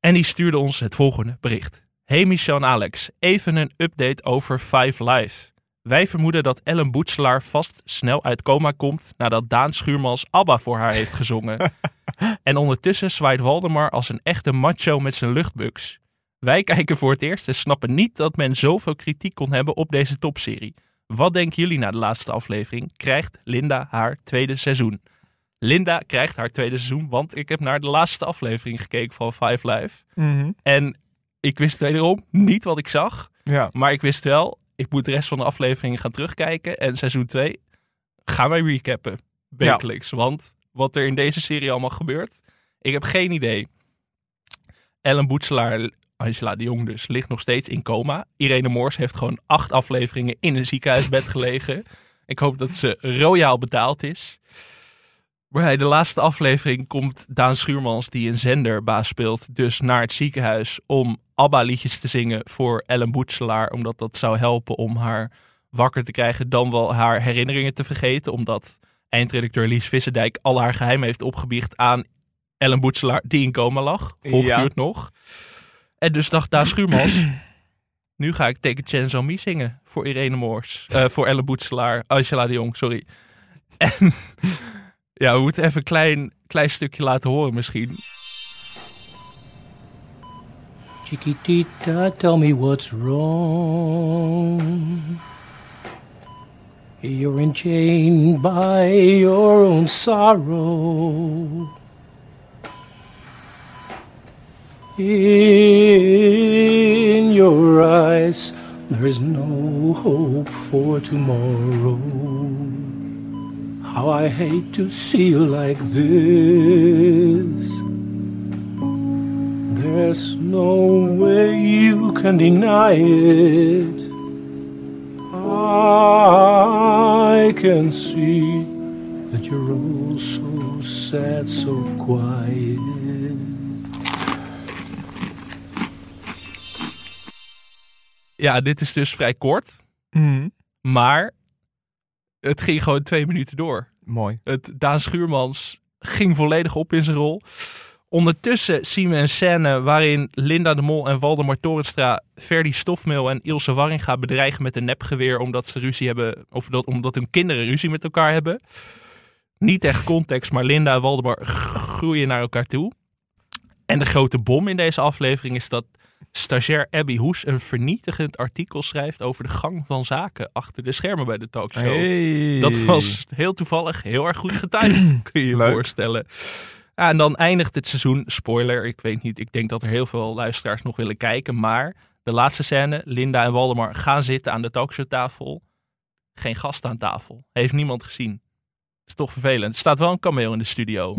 S3: En die stuurde ons het volgende bericht. Hey Michel en Alex, even een update over Five Live. Wij vermoeden dat Ellen Boetselaar vast snel uit coma komt nadat Daan Schuurmans ABBA voor haar heeft gezongen. en ondertussen zwaait Waldemar als een echte macho met zijn luchtbuks. Wij kijken voor het eerst en snappen niet dat men zoveel kritiek kon hebben op deze topserie. Wat denken jullie na de laatste aflevering? Krijgt Linda haar tweede seizoen? Linda krijgt haar tweede seizoen, want ik heb naar de laatste aflevering gekeken van Five Live.
S2: Mhm.
S3: En ik wist wederom niet wat ik zag.
S2: Ja.
S3: Maar ik wist wel, ik moet de rest van de afleveringen gaan terugkijken. En seizoen 2 gaan wij recappen. Wekelijks. Want wat er in deze serie allemaal gebeurt, ik heb geen idee. Ellen Boetselaar, Angela de Jong dus, ligt nog steeds in coma. Irene Moors heeft gewoon acht afleveringen in een ziekenhuisbed gelegen. Ik hoop dat ze royaal betaald is. Bij de laatste aflevering komt Daan Schuurmans, die een zenderbaas speelt, dus naar het ziekenhuis om ABBA-liedjes te zingen voor Ellen Boetselaar. Omdat dat zou helpen om haar wakker te krijgen, dan wel haar herinneringen te vergeten. Omdat eindredacteur Lies Visserdijk al haar geheim heeft opgebiecht aan Ellen Boetselaar, die in coma lag. Volgeduurd nog. En dus dacht Daan Schuurmans, nu ga ik Take a Chance on Me zingen voor Irene Moors. Eh, voor Ellen Boetselaar, Angela de Jong, sorry. En ja, we moeten even een klein, klein stukje laten horen misschien.
S4: Chiquitita, tell me what's wrong. You're enchained by your own sorrow. In your eyes, there is no hope for tomorrow. How I hate to see you like this. There's no way you can deny it. I can see that you're all so sad, so quiet.
S3: Ja, dit is dus vrij kort.
S2: Mhm.
S3: Maar het ging gewoon twee minuten door.
S2: Mooi.
S3: Het, Daan Schuurmans ging volledig op in zijn rol. Ondertussen zien we een scène waarin Linda de Mol en Waldemar Torenstra Ferdy Stofmeel en Ilse Warringa bedreigen met een nepgeweer omdat ze ruzie hebben, of dat, omdat hun kinderen ruzie met elkaar hebben. Niet echt context, maar Linda en Waldemar groeien naar elkaar toe. En de grote bom in deze aflevering is dat stagiair Abby Hoes een vernietigend artikel schrijft over de gang van zaken achter de schermen bij de talkshow.
S2: Hey.
S3: Dat was heel toevallig heel erg goed getimed, kun je je
S2: Leuk.
S3: voorstellen. Ja, en dan eindigt het seizoen, spoiler, ik weet niet, ik denk dat er heel veel luisteraars nog willen kijken, maar de laatste scène, Linda en Waldemar gaan zitten aan de talkshowtafel. Geen gast aan tafel. Heeft niemand gezien. is toch vervelend. Er staat wel een kameel in de studio.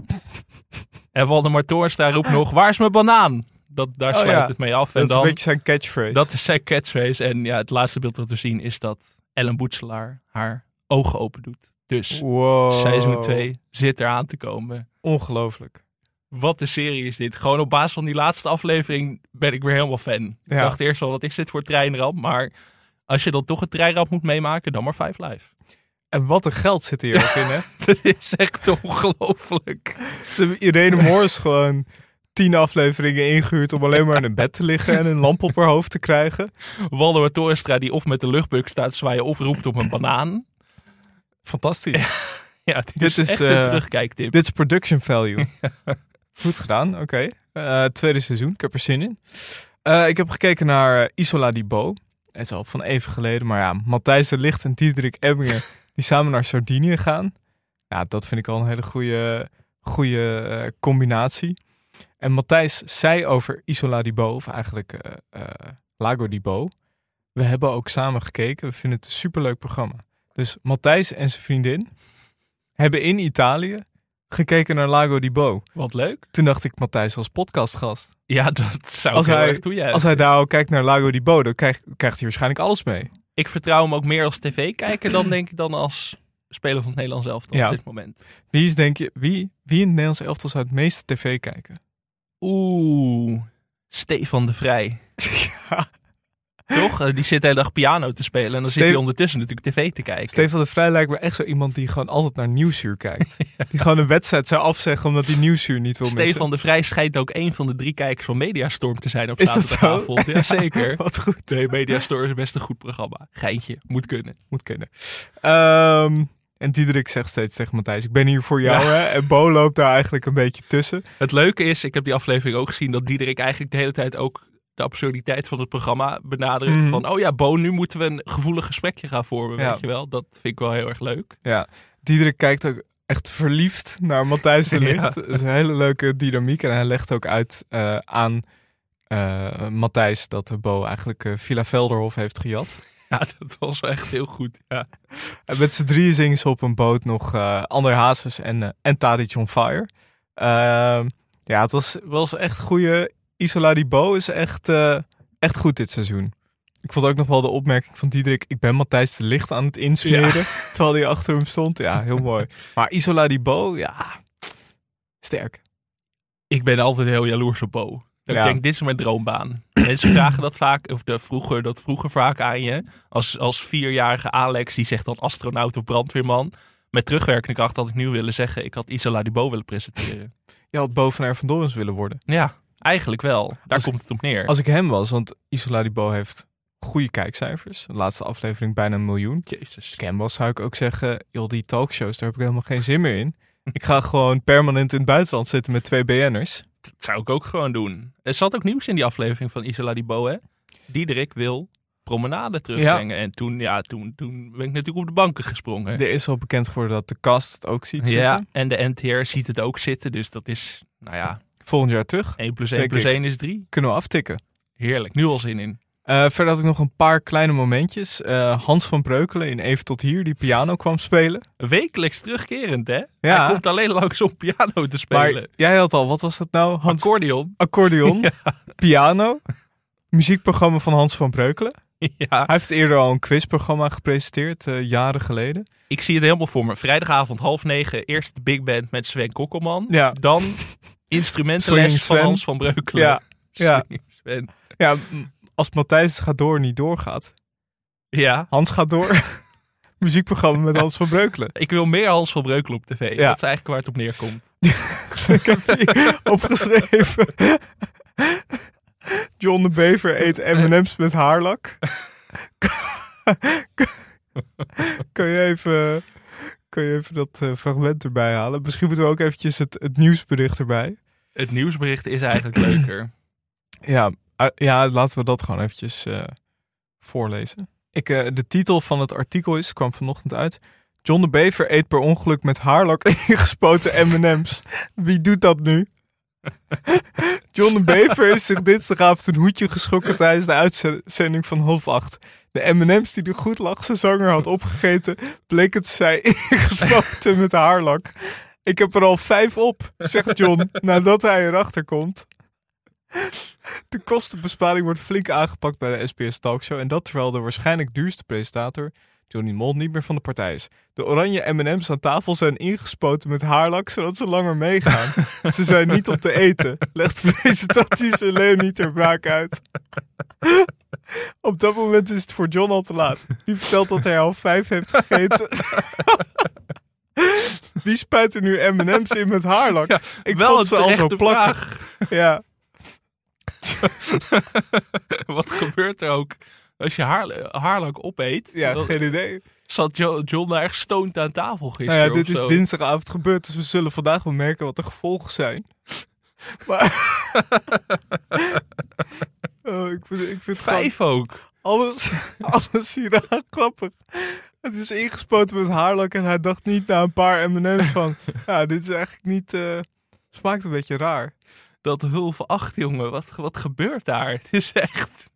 S3: en Waldemar Toornstra roept nog, waar is mijn banaan? Dat, daar
S2: Oh
S3: sluit
S2: ja,
S3: het mee af.
S2: Dat
S3: en
S2: is
S3: dan,
S2: een beetje zijn catchphrase.
S3: dat is zijn catchphrase. En ja, het laatste beeld dat we zien is dat Ellen Boetselaar haar ogen open doet. Dus
S2: wow.
S3: seizoen 2 zit eraan te komen.
S2: Ongelooflijk.
S3: Wat een serie is dit. Gewoon op basis van die laatste aflevering ben ik weer helemaal fan. Ik
S2: Ja.
S3: dacht eerst wel, wat is dit voor treinramp? Maar als je dan toch een treinramp moet meemaken, dan maar Five Live.
S2: En wat een geld zit hier ook in, hè?
S3: Dat is echt ongelooflijk.
S2: Irene Moors gewoon tien afleveringen ingehuurd om alleen maar in een bed te liggen en een lamp op haar hoofd te krijgen.
S3: Waldemar Toornstra die of met de luchtbuk staat zwaaien of roept op een banaan.
S2: Fantastisch.
S3: Ja, dit,
S2: Dit
S3: is,
S2: is,
S3: echt
S2: eh,
S3: een terugkijktip.
S2: Dit is production value. Goed gedaan, oké. Eh, tweede seizoen, ik heb er zin in. Eh, ik heb gekeken naar eh, Isola di Bo. Het is al van even geleden, maar ja, Matthijs de Licht en Diederik Ebbingen die samen naar Sardinië gaan. Ja, dat vind ik al een hele goede, goede eh, combinatie. En Matthijs zei over Isola di Bo, of eigenlijk eh, eh, Lago di Bo. We hebben ook samen gekeken. We vinden het een superleuk programma. Dus Matthijs en zijn vriendin hebben in Italië gekeken naar Lago di Bo.
S3: Wat leuk.
S2: Toen dacht ik Matthijs als podcastgast.
S3: Ja, dat zou
S2: Als
S3: ik heel
S2: hij-
S3: erg toejuichen.
S2: Als hij daar ook kijkt naar Lago di Bo, dan krijgt, krijgt hij waarschijnlijk alles mee.
S3: Ik vertrouw hem ook meer als tv-kijker dan denk ik dan als speler van het Nederlands elftal
S2: Ja.
S3: op dit moment.
S2: Wie is denk je, wie, wie in het Nederlands elftal zou het meeste tv kijken?
S3: Oeh, Stefan de Vrij. Toch? Eh, Die zit de hele dag piano te spelen en dan zit hij ondertussen natuurlijk tv te kijken.
S2: Stefan de Vrij lijkt me echt zo iemand die gewoon altijd naar Nieuwsuur kijkt. Die gewoon een wedstrijd zou afzeggen omdat hij Nieuwsuur niet wil missen.
S3: Stefan de Vrij schijnt ook een van de drie kijkers van Mediastorm te zijn op
S2: Is dat zo?
S3: zaterdagavond. Jazeker.
S2: Wat goed.
S3: Nee, Mediastorm is best een goed programma. Geintje, moet kunnen.
S2: Moet kennen. Ehm, en Diederik zegt steeds tegen Matthijs, ik ben hier voor jou.
S3: Ja.
S2: Hè? En Bo loopt daar eigenlijk een beetje tussen.
S3: Het leuke is, ik heb die aflevering ook gezien, dat Diederik eigenlijk de hele tijd ook de absurditeit van het programma benadrukt.
S2: Mhm.
S3: Van, oh ja, Bo, nu moeten we een gevoelig gesprekje gaan vormen,
S2: Ja.
S3: weet je wel. Dat vind ik wel heel erg leuk.
S2: Ja, Diederik kijkt ook echt verliefd naar Matthijs de Ligt.
S3: Ja.
S2: Het is een hele leuke dynamiek. En hij legt ook uit eh, aan eh Matthijs dat Bo eigenlijk eh, Villa Velderhof heeft gejat.
S3: Ja, dat was wel echt heel goed. Ja.
S2: En met z'n drieën zingen ze op een boot nog eh Ander Hazes en, eh en Tadic on Fire. Ehm, ja, het was, was echt goede. Isola di Bo is echt, eh, echt goed dit seizoen. Ik vond ook nog wel de opmerking van Diederik. Ik ben Matthijs de Licht aan het insmeren. Terwijl hij achter hem stond. Ja, heel mooi. Maar Isola di Bo, ja, sterk.
S3: Ik ben altijd heel jaloers op Bo.
S2: Ja.
S3: Ik denk, dit is mijn droombaan. Mensen vragen dat vaak, of de vroeger, dat vroeger vaak aan je. Als, als vierjarige Alex, die zegt dan astronaut of brandweerman. Met terugwerkende kracht had ik nu willen zeggen, ik had Isola die Bo willen presenteren.
S2: Je had Bo van Ervan Dorens willen worden.
S3: ja, eigenlijk wel. Daar
S2: Als-
S3: komt het op neer.
S2: Als ik hem was, want Isola di Bo heeft goede kijkcijfers. De laatste aflevering bijna een miljoen.
S3: Jezus.
S2: Als hem was, zou ik ook zeggen... joh, die talkshows, daar heb ik helemaal geen zin meer in. Ik ga gewoon permanent in het buitenland zitten met twee BN'ers.
S3: Dat zou ik ook gewoon doen. Er zat ook nieuws in die aflevering van Isola die Bo, hè? Diederik wil promenade terugbrengen. En toen, ja, toen, toen ben ik natuurlijk op de banken gesprongen.
S2: Er is al bekend geworden dat de cast het ook ziet
S3: ja,
S2: zitten.
S3: en de NTR ziet het ook zitten. Dus dat is, nou ja,
S2: volgend jaar terug.
S3: 1 plus 1
S2: Denk
S3: plus
S2: ik.
S3: 1 is 3.
S2: Kunnen we aftikken.
S3: Heerlijk, nu al zin in.
S2: Eh, verder had ik nog een paar kleine momentjes. Eh, Hans van Breukelen in Even tot hier, die piano kwam spelen.
S3: Wekelijks terugkerend, hè?
S2: Ja.
S3: Hij komt alleen langs om piano te spelen.
S2: Maar jij had al, wat was dat nou? Hans
S3: Accordeon.
S2: accordeon, piano, muziekprogramma van Hans van Breukelen.
S3: ja.
S2: Hij heeft eerder al een quizprogramma gepresenteerd, eh, jaren geleden.
S3: Ik zie het helemaal voor me. Vrijdagavond half negen. Eerst de big band met Sven Kokkelman.
S2: Ja.
S3: Dan instrumentenles van. Hans van Breukelen.
S2: Ja,
S3: Sven.
S2: Ja, als Matthijs gaat door niet doorgaat.
S3: Ja.
S2: Hans gaat door. Muziekprogramma met Hans van Breukelen.
S3: Ik wil meer Hans van Breukelen op tv.
S2: Ja.
S3: Dat is eigenlijk waar het op neerkomt.
S2: Ik heb hier opgeschreven. John de Bever eet M&M's met haarlak. kan je even, kan je even dat eh, fragment erbij halen? Misschien moeten we ook eventjes het, het nieuwsbericht erbij.
S3: Het nieuwsbericht is eigenlijk leuker.
S2: Ja, ja laten we dat gewoon eventjes eh, voorlezen. Ik, eh, de titel van het artikel is, kwam vanochtend uit. John de Bever eet per ongeluk met haarlak ingespoten M&M's. Wie doet dat nu? John de Bever is zich dinsdagavond een hoedje geschrokken tijdens de uitzending van half acht. De M&M's die de goedlachse zanger had opgegeten, bleken te zijn ingespoten met haarlak. Ik heb er al vijf op, zegt John, nadat hij erachter komt. De kostenbesparing wordt flink aangepakt bij de SBS Talkshow. En dat terwijl de waarschijnlijk duurste presentator, Johnny Mol, niet meer van de partij is. De oranje M&M's aan tafel zijn ingespoten met haarlak, zodat ze langer meegaan. ze zijn niet om te eten, legt presentatrice Leonie ter Braak uit. Op dat moment is het voor John al te laat. Die vertelt dat hij al vijf heeft gegeten. Wie spuit er nu M&M's in met haarlak? Ik vond ze al zo
S3: vraag.
S2: Ja.
S3: Wat gebeurt er ook als je haar, haarlak opeet?
S2: Ja, geen idee.
S3: Zat Jo- John daar echt stoned aan tafel gisteren
S2: Nou ja, dit is
S3: zo?
S2: dinsdagavond gebeurd, dus we zullen vandaag wel merken wat de gevolgen zijn. Maar... oh, ik vind, ik vind gewoon
S3: Vijf ook.
S2: alles, alles hieraan grappig. Het is ingespoten met haarlak en hij dacht niet na een paar M&M's van... ja, dit is eigenlijk niet... eh, smaakt een beetje raar.
S3: Dat hulve 8, jongen. Wat, wat gebeurt daar? Het is echt...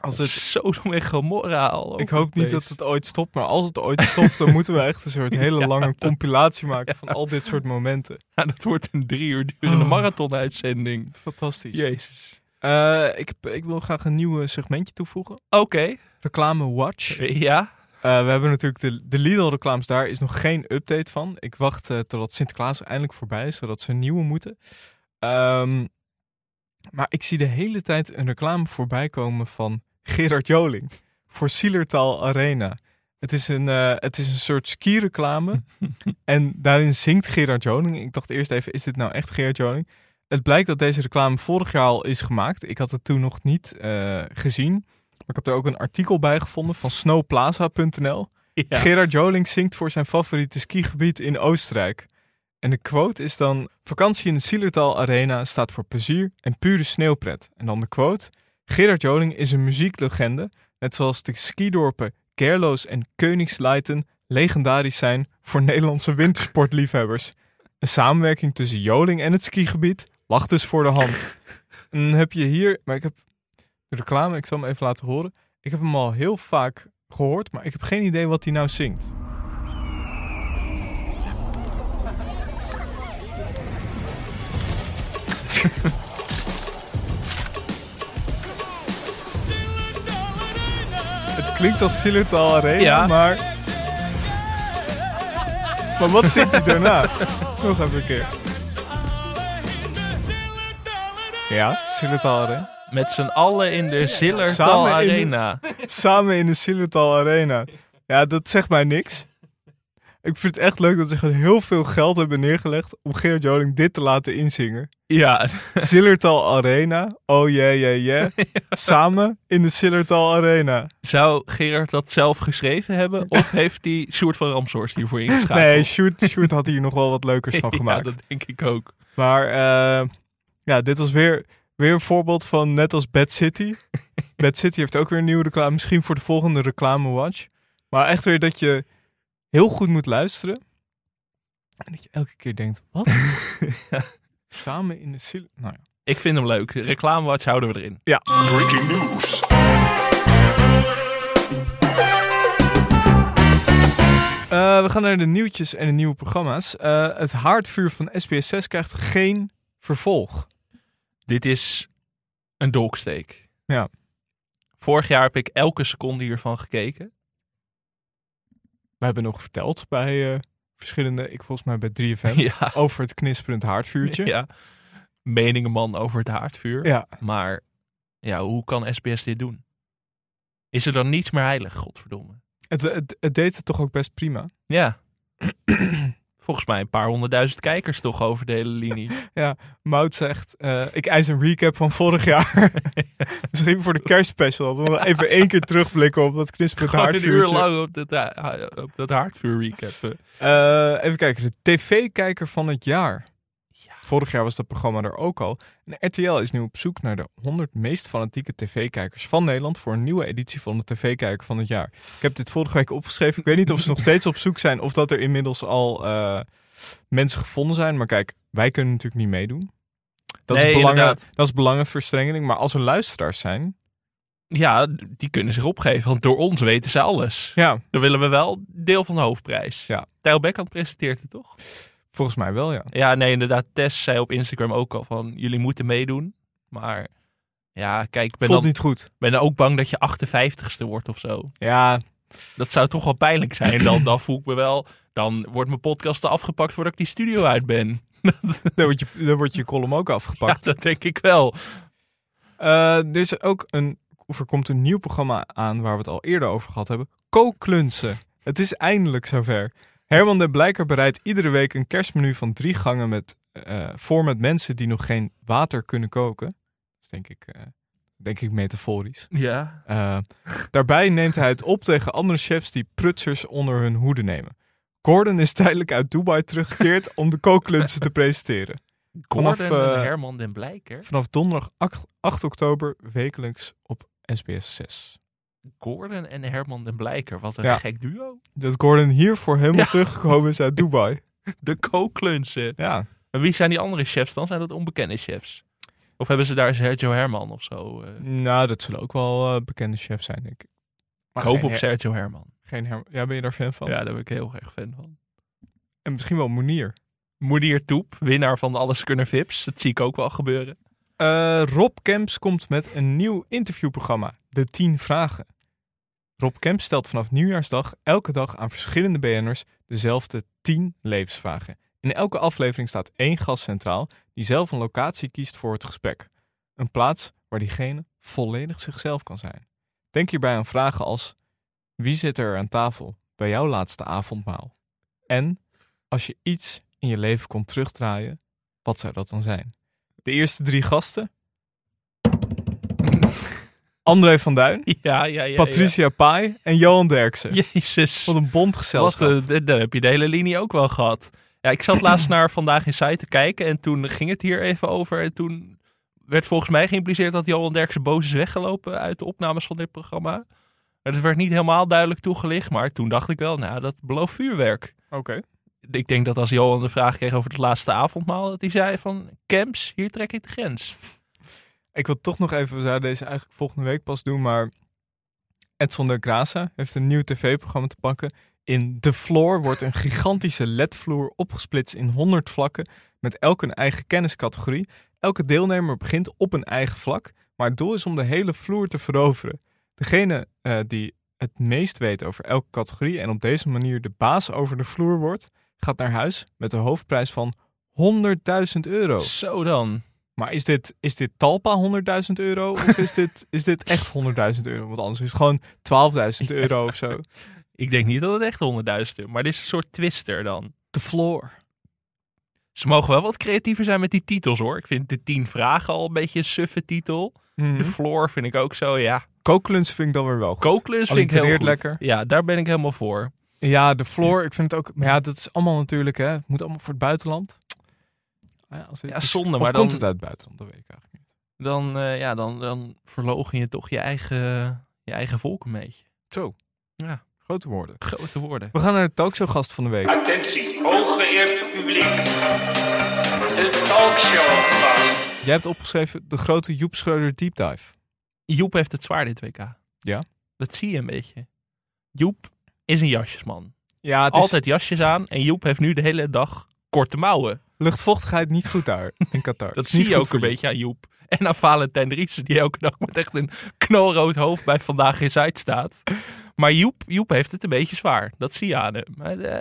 S2: Als
S3: Het Sodom en Gomorra al
S2: ik hoop niet dat het ooit stopt, maar als het ooit stopt... dan moeten we echt een soort hele
S3: Ja.
S2: lange compilatie maken van al dit soort momenten.
S3: Ja, dat wordt een drie uur durende
S2: Oh.
S3: marathon-uitzending.
S2: Fantastisch.
S3: Jezus.
S2: Eh, ik, ik wil graag een nieuw segmentje toevoegen.
S3: Oké.
S2: Reclame Watch.
S3: Ja.
S2: Eh, we hebben natuurlijk de, de Lidl-reclames, daar is nog geen update van. Ik wacht eh, totdat Sinterklaas eindelijk voorbij is, zodat ze een nieuwe moeten. Ehm, maar ik zie de hele tijd een reclame voorbij komen van Gerard Joling voor Sielertaal Arena. Het is een, eh, het is een soort ski-reclame en daarin zingt Gerard Joling. Ik dacht eerst even, is dit nou echt Gerard Joling? Het blijkt dat deze reclame vorig jaar al is gemaakt. Ik had het toen nog niet eh, gezien. Maar ik heb er ook een artikel bij gevonden van snowplaza.nl.
S3: ja.
S2: Gerard Joling zingt voor zijn favoriete skigebied in Oostenrijk. En de quote is dan: Vakantie in de Zielertal Arena staat voor plezier en pure sneeuwpret. En dan de quote: Gerard Joling is een muzieklegende, net zoals de skidorpen Gerloos en Koningsleiten legendarisch zijn voor Nederlandse wintersportliefhebbers. Een samenwerking tussen Joling en het skigebied lag dus voor de hand. En heb je hier, maar ik heb de reclame, ik zal hem even laten horen. Ik heb hem al heel vaak gehoord, maar ik heb geen idee wat hij nou zingt. Het klinkt als Silertal Arena,
S3: Ja.
S2: maar... Maar wat zingt hij daarna? Nog even een keer. Ja, Silertal Arena.
S3: Met z'n allen in de Zillertal
S2: Samen in de-
S3: Arena.
S2: Samen in de Silertal Arena. Ja, dat zegt mij niks. Ik vind het echt leuk dat ze gewoon heel veel geld hebben neergelegd om Gerard Joling dit te laten inzingen.
S3: Ja,
S2: Sillertal Arena. Oh yeah, yeah, yeah. Samen in de Sillertal Arena.
S3: zou Gerard dat zelf geschreven hebben? Of heeft hij Sjoerd van Ramshorst hiervoor ingeschakeld?
S2: Nee, Shoot had hier nog wel wat leukers van
S3: Ja,
S2: gemaakt.
S3: dat denk ik ook.
S2: Maar eh, ja, dit was weer, weer een voorbeeld van net als Bad City. Bad City heeft ook weer een nieuwe reclame. Misschien voor de volgende reclame watch. Maar echt weer dat je heel goed moet luisteren. En dat je elke keer denkt, wat? Samen in de sil... Nou ja.
S3: Ik vind hem leuk. Reclamewatch houden we erin.
S5: Breaking news.
S2: Eh, we gaan naar de nieuwtjes en de nieuwe programma's. Eh, het haardvuur van SBS 6 krijgt geen vervolg.
S3: Dit is een dolksteek.
S2: Ja.
S3: Vorig jaar heb ik elke seconde hiervan gekeken.
S2: We hebben nog verteld bij eh, verschillende, ik volgens mij bij 3FM,
S3: Ja.
S2: over het knisperend haardvuurtje.
S3: ja. Meningenman over het haardvuur.
S2: Ja.
S3: Maar ja, hoe kan SBS dit doen? Is er dan niets meer heilig, godverdomme?
S2: Het, het, het deed het toch ook best prima.
S3: Ja. Volgens mij een paar honderdduizend kijkers toch over de hele linie.
S2: Mout zegt, eh, ik eis een recap van vorig jaar. Misschien voor de kerstspecial. We even één keer terugblikken op dat knisperend
S3: Gewoon een uur lang op dat, ha- op dat haardvuur recappen.
S2: Eh, even kijken, de tv-kijker van het jaar. Vorig jaar was dat programma er ook al. En RTL is nu op zoek naar de 100 meest fanatieke tv-kijkers van Nederland voor een nieuwe editie van de tv-kijker van het jaar. Ik heb dit vorige week opgeschreven. Ik weet niet of ze nog steeds op zoek zijn of dat er inmiddels al eh, mensen gevonden zijn. Maar kijk, wij kunnen natuurlijk niet meedoen. Dat,
S3: Nee,
S2: is, belangen, dat is belangenverstrengeling. Maar als er luisteraars zijn,
S3: Ja, die kunnen zich opgeven, want door ons weten ze alles.
S2: ja,
S3: Dan willen we wel deel van de hoofdprijs.
S2: Ja.
S3: Tijl Bekkant presenteert het toch?
S2: Volgens mij wel, ja.
S3: Ja, nee, inderdaad. Tess zei op Instagram ook al van, jullie moeten meedoen. Maar ja, kijk, ik ben,
S2: Voelt
S3: dan,
S2: niet goed.
S3: ben dan ook bang dat je 58ste wordt of zo.
S2: Ja,
S3: Dat zou toch wel pijnlijk zijn. Dan, dan voel ik me wel, dan wordt mijn podcast afgepakt voordat ik die studio uit ben.
S2: dan wordt je, dan wordt je column ook
S3: Ja,
S2: afgepakt.
S3: dat denk ik wel.
S2: Eh, er is ook een, of er komt een nieuw programma aan waar we het al eerder over gehad hebben. Kooklunsen. Het is eindelijk zover. Herman de Blijker bereidt iedere week een kerstmenu van drie gangen met, eh, voor met mensen die nog geen water kunnen koken. Dat is denk ik, eh, denk ik metaforisch.
S3: Ja.
S2: Eh, daarbij neemt hij het op tegen andere chefs die prutsers onder hun hoede nemen. Gordon is tijdelijk uit Dubai teruggekeerd om de kooklunsen te presenteren.
S3: Gordon
S2: Vanaf,
S3: en Herman den Blijker.
S2: Vanaf donderdag 8, 8 oktober wekelijks op SBS 6.
S3: Gordon en Herman den Blijker. Wat een
S2: Ja.
S3: gek duo.
S2: Dat Gordon hiervoor helemaal
S3: Ja.
S2: teruggekomen is uit Dubai.
S3: De kooklunsen.
S2: Ja,
S3: En wie zijn die andere chefs dan? Zijn dat onbekende chefs? Of hebben ze daar Sergio Herman of zo? eh?
S2: nou dat zullen ook wel eh, bekende chefs zijn, denk ik. Maar
S3: Ik hoop op
S2: her-
S3: Sergio Herman.
S2: Geen ja, ben je daar fan van?
S3: Ja, daar ben ik heel erg fan van.
S2: En misschien wel Monier.
S3: Moedier Toep, winnaar van de Alles Kunnen Vips. Dat zie ik ook wel gebeuren.
S2: Eh, Rob Kemps komt met een nieuw interviewprogramma, De 10 Vragen. Rob Kemps stelt vanaf nieuwjaarsdag elke dag aan verschillende BN'ers dezelfde 10 levensvragen. In elke aflevering staat één gast centraal die zelf een locatie kiest voor het gesprek. Een plaats waar diegene volledig zichzelf kan zijn. Denk hierbij aan vragen als: wie zit er aan tafel bij jouw laatste avondmaal? En als je iets in je leven kon terugdraaien, wat zou dat dan zijn? De eerste drie gasten. André van Duin,
S3: Ja, ja, ja.
S2: Patricia Pai en Johan Derksen.
S3: Jezus.
S2: Wat een bond
S3: Wat,
S2: gezelschap.
S3: eh, d- dan heb je de hele linie ook wel gehad. Ja, ik zat laatst naar Vandaag in Site te kijken en toen ging het hier even over. En toen werd volgens mij geïmpliceerd dat Johan Derksen boos is weggelopen uit de opnames van dit programma. Maar dat werd niet helemaal duidelijk toegelicht, maar toen dacht ik wel, nou, dat belooft vuurwerk.
S2: Oké.
S3: Ik denk dat als Johan de vraag kreeg over het laatste avondmaal, dat hij zei van, Camps, hier trek ik de grens.
S2: Ik wil toch nog even, we zouden deze eigenlijk volgende week pas doen, maar Edson de Graça heeft een nieuw tv-programma te pakken. In The Floor wordt een gigantische LED-vloer opgesplitst in 100 vlakken met elk een eigen kenniscategorie. Elke deelnemer begint op een eigen vlak, maar het doel is om de hele vloer te veroveren. Degene eh, die het meest weet over elke categorie en op deze manier de baas over de vloer wordt, gaat naar huis met de hoofdprijs van 100.000 euro.
S3: Zo dan.
S2: Maar is dit, is dit Talpa 100.000 euro? Of is dit, is dit echt 100.000 euro? Want anders is het gewoon 12.000 euro of zo.
S3: Ik denk niet dat het echt honderdduizend is, maar dit is een soort twister dan.
S2: The floor.
S3: Ze mogen wel wat creatiever zijn met die titels hoor. Ik vind de tien vragen al een beetje een suffe titel.
S2: Mhm.
S3: De floor vind ik ook zo, ja.
S2: Kooklunch vind ik dan weer wel goed.
S3: Kooklunch vind ik heel goed.
S2: Lekker.
S3: Ja, daar ben ik helemaal voor.
S2: Ja, de floor. Ik vind het ook... Maar ja, dat is allemaal natuurlijk... Hè, het moet allemaal voor het buitenland. Ah Ja, als dit
S3: Ja,
S2: is-
S3: zonde, maar
S2: komt
S3: dan-
S2: het uit het buitenland? Dat weet ik eigenlijk niet.
S3: Dan, eh, ja, dan, dan verlogen je toch je eigen, je eigen volk een beetje.
S2: Zo.
S3: Ja.
S2: Grote woorden.
S3: Grote woorden.
S2: We gaan naar de talkshow gast van de week.
S6: Attentie, hooggeëerd publiek. De
S4: talkshow vast.
S2: Jij hebt opgeschreven de grote Joep Schreuder deep dive.
S3: Joep heeft het zwaar dit WK.
S2: Ja?
S3: Dat zie je een beetje. Joep is een jasjesman.
S2: Ja, het
S3: Altijd jasjes aan. En Joep heeft nu de hele dag korte mouwen.
S2: Luchtvochtigheid niet goed daar in Qatar.
S3: Dat zie je ook een beetje aan Joep. En aan Valentijn Driessen, die elke dag met echt een knalrood hoofd bij Vandaag in Zuid staat. Maar Joep, Joep heeft het een beetje zwaar. Dat zie je aan hem. Eh,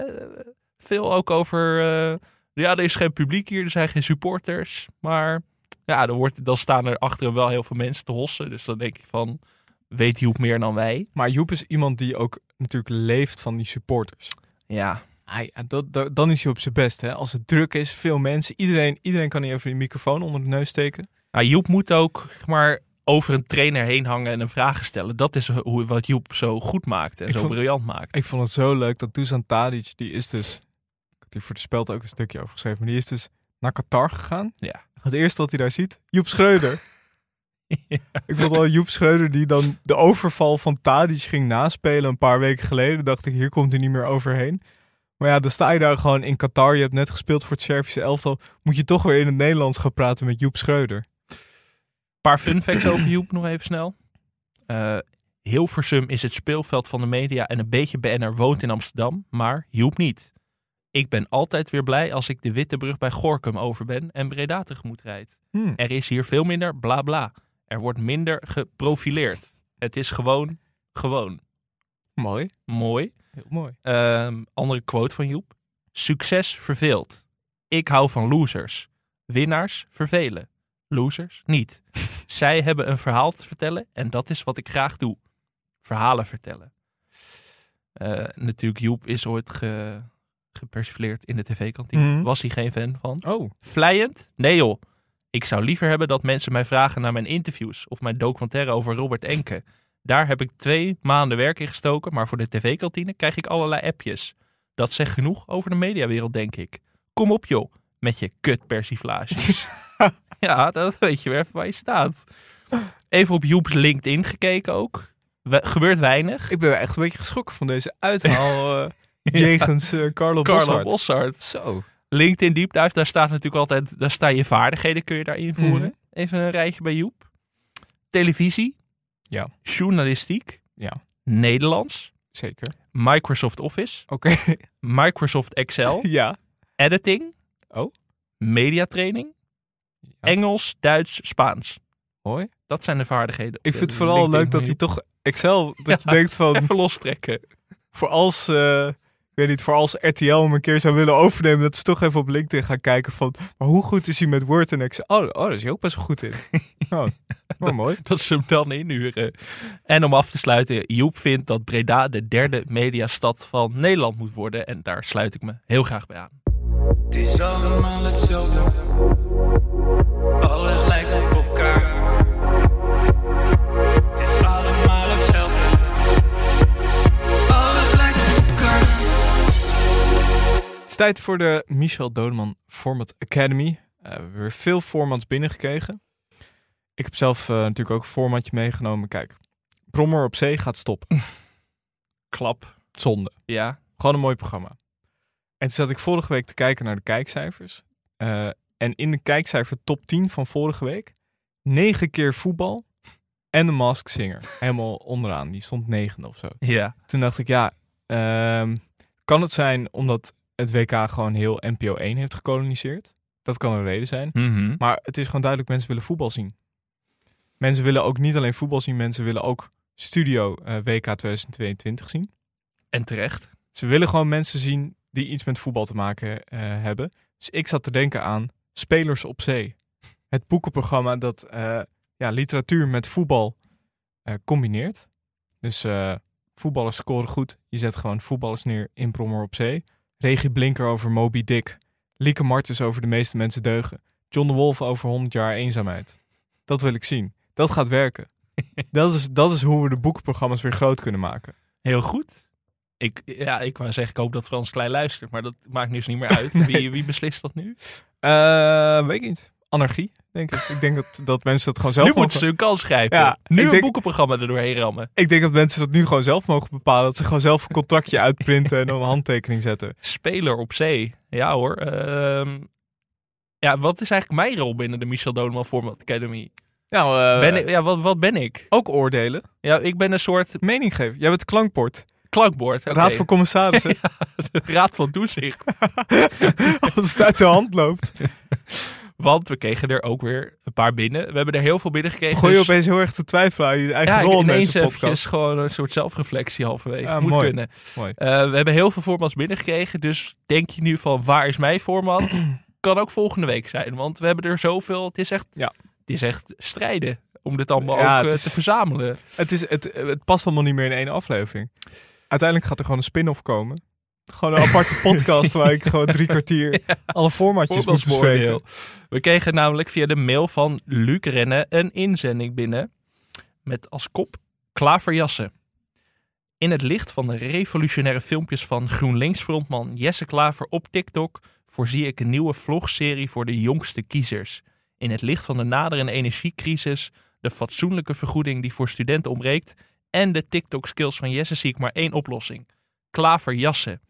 S3: veel ook over... eh, ja, er is geen publiek hier, er zijn geen supporters. Maar ja, dan, wordt, dan staan er achter hem wel heel veel mensen te hossen. Dus dan denk je van, weet Joep meer dan wij?
S2: Maar Joep is iemand die ook natuurlijk leeft van die supporters.
S3: Ja,
S2: Hij, dat, dat- dan is hij op zijn best. Hè? Als het druk is, veel mensen. Iedereen, iedereen kan hier even een microfoon onder de neus steken.
S3: Nou, Joep moet ook maar, over een trainer heen hangen en hem vragen stellen. Dat is hoe, wat Joep zo goed maakt en
S2: Ik
S3: zo
S2: vond-
S3: briljant maakt.
S2: Ik vond het zo leuk dat Dusan Tadic, die is dus... Ik had hier voor de speld ook een stukje over geschreven. Maar die is dus naar Qatar gegaan.
S3: Ja.
S2: Het eerste wat hij daar ziet, Joep Schreuder. Ik vond wel Joep Schreuder die dan de overval van Tadic ging naspelen een paar weken geleden. Dacht ik, hier komt hij niet meer overheen. Maar ja, dan sta je daar gewoon in Qatar. Je hebt net gespeeld voor het Servische elftal. Moet je toch weer in het Nederlands gaan praten met Joep Schreuder.
S3: paar fun facts over Joep nog even snel. Eh Hilversum is het speelveld van de media en een beetje BNR woont in Amsterdam, maar Joep niet. Ik ben altijd weer blij als ik de Witte Brug bij Gorkum over ben en Breda tegemoet rijd.
S2: Hmm.
S3: Er is hier veel minder bla bla. Er wordt minder geprofileerd. Het is gewoon, gewoon.
S2: Mooi.
S3: Mooi.
S2: Heel mooi.
S3: Ehm, andere quote van Joep. Succes verveelt. Ik hou van losers. Winnaars vervelen. Losers niet. Zij hebben een verhaal te vertellen en dat is wat ik graag doe. Verhalen vertellen. Eh, natuurlijk, Joep is ooit ge, gepersifleerd in de tv-kantine.
S2: Mhm.
S3: Was hij geen fan van.
S2: Oh,
S3: Vlijend? Nee joh. Ik zou liever hebben dat mensen mij vragen naar mijn interviews of mijn documentaire over Robert Enke. Daar heb ik twee maanden werk in gestoken, maar voor de tv-kantine krijg ik allerlei appjes. Dat zegt genoeg over de mediawereld, denk ik. Kom op joh, met je kutpersiflages. ja, dat weet je weer even waar je staat. Even op Joep's LinkedIn gekeken ook. We- gebeurt weinig.
S2: ik ben echt een beetje geschrokken van deze uithaal eh jegens eh, Carlo,
S3: Carlo
S2: Bossard. Zo.
S3: LinkedIn Deep Dive, daar staat natuurlijk altijd, daar staan je vaardigheden, kun je daar invoeren.
S2: Mhm.
S3: Even een rijtje bij Joep. Televisie.
S2: Ja.
S3: Journalistiek.
S2: Ja.
S3: Nederlands.
S2: Zeker.
S3: Microsoft Office.
S2: Oké.
S3: Microsoft Excel.
S2: ja.
S3: editing.
S2: Oh.
S3: Mediatraining.
S2: Ja.
S3: Engels, Duits, Spaans.
S2: Mooi.
S3: Dat zijn de vaardigheden.
S2: Ik
S3: de
S2: vind het vooral leuk dat hij toch Excel, dat je denkt van.
S3: Even lostrekken.
S2: voor als, eh, weet niet, voor als RTL hem een keer zou willen overnemen, dat ze toch even op LinkedIn gaan kijken van, maar hoe goed is hij met Word en Excel? Oh, oh daar is hij ook best wel goed in. Oh, oh mooi.
S3: Dat ze hem dan inhuren. En om af te sluiten, Joep vindt dat Breda de derde mediastad van Nederland moet worden. En daar sluit ik me heel graag bij aan.
S4: Het is allemaal hetzelfde. Alles lijkt op is
S2: tijd voor de Michel Dodeman Format Academy. Eh, we hebben weer veel formats binnengekregen. Ik heb zelf eh, natuurlijk ook een formatje meegenomen. Kijk, Brommer op zee gaat stoppen.
S3: Klap.
S2: Zonde.
S3: Ja.
S2: Gewoon een mooi programma. En toen zat ik vorige week te kijken naar de kijkcijfers. Eh, en in de kijkcijfer top 10 van vorige week... negen keer voetbal en de Mask Singer. Helemaal onderaan. Die stond negende of zo.
S3: Ja.
S2: Toen dacht ik, ja... ehm, kan het zijn omdat het WK gewoon heel NPO 1 heeft gekoloniseerd? Dat kan een reden zijn.
S3: Mhm.
S2: Maar het is gewoon duidelijk, mensen willen voetbal zien. Mensen willen ook niet alleen voetbal zien, mensen willen ook Studio eh, WK 2022 zien.
S3: En terecht.
S2: Ze willen gewoon mensen zien die iets met voetbal te maken eh, hebben. Dus ik zat te denken aan Spelers op Zee. Het boekenprogramma dat eh, ja, literatuur met voetbal combineert. Dus voetballers scoren goed. Je zet gewoon voetballers neer in Brommer op Zee. Regie Blinker over Moby Dick. Lieke Martens over De meeste mensen deugen. John de Wolf over 100 jaar eenzaamheid. Dat wil ik zien. Dat gaat werken. dat, is, dat is hoe we de boekenprogramma's weer groot kunnen maken.
S3: Heel goed. Ik, ja, ik wou zeggen, ik hoop dat Frans Klein luistert. Maar dat maakt nu dus niet meer uit. wie, wie beslist dat nu?
S2: Eh, weet ik niet. Anarchie, denk ik. Ik denk dat, dat mensen dat gewoon zelf
S3: nu
S2: mogen...
S3: moeten ze hun kans grijpen.
S2: Ja,
S3: nu een
S2: denk-
S3: boekenprogramma er doorheen rammen.
S2: Ik denk dat mensen dat nu gewoon zelf mogen bepalen. Dat ze gewoon zelf een contractje uitprinten en dan een handtekening zetten.
S3: Speler op zee. Ja hoor. Ehm, Ja, wat is eigenlijk mijn rol binnen de Michel Doneman Format Academy?
S2: Nou,
S3: Ben ik, ja, wat, wat ben ik?
S2: ook oordelen.
S3: Ja, ik ben een soort
S2: Mening geven. Jij bent het klankbord.
S3: klankbord.
S2: Raad van commissarissen.
S3: de Raad van Toezicht.
S2: Als het uit de hand loopt.
S3: Want we kregen er ook weer een paar binnen. We hebben er heel veel binnengekregen.
S2: Gooi je
S3: dus-
S2: opeens heel erg te twijfelen aan je eigen
S3: ja,
S2: rol in deze podcast.
S3: gewoon een soort zelfreflectie halverwege.
S2: Ah,
S3: Moet
S2: mooi.
S3: kunnen.
S2: Mooi.
S3: Eh, we hebben heel veel formats binnengekregen. Dus denk je nu van waar is mijn format? kan ook volgende week zijn. Want we hebben er zoveel. Het is echt,
S2: Ja.
S3: het is echt strijden om dit allemaal
S2: Ja,
S3: ook eh,
S2: is-
S3: te verzamelen.
S2: Het, is, het, het past allemaal niet meer in één aflevering. Uiteindelijk gaat er gewoon een spin-off komen. Gewoon een aparte podcast waar ik gewoon drie kwartier alle formatjes moet bespreken.
S3: We kregen namelijk via de mail van Luc Rennen een inzending binnen. Met als kop Klaverjassen. In het licht van de revolutionaire filmpjes van GroenLinks-frontman Jesse Klaver op TikTok voorzie ik een nieuwe vlogserie voor de jongste kiezers. In het licht van de naderende energiecrisis, de fatsoenlijke vergoeding die voor studenten ontbreekt en de TikTok-skills van Jesse zie ik maar één oplossing. Klaverjassen.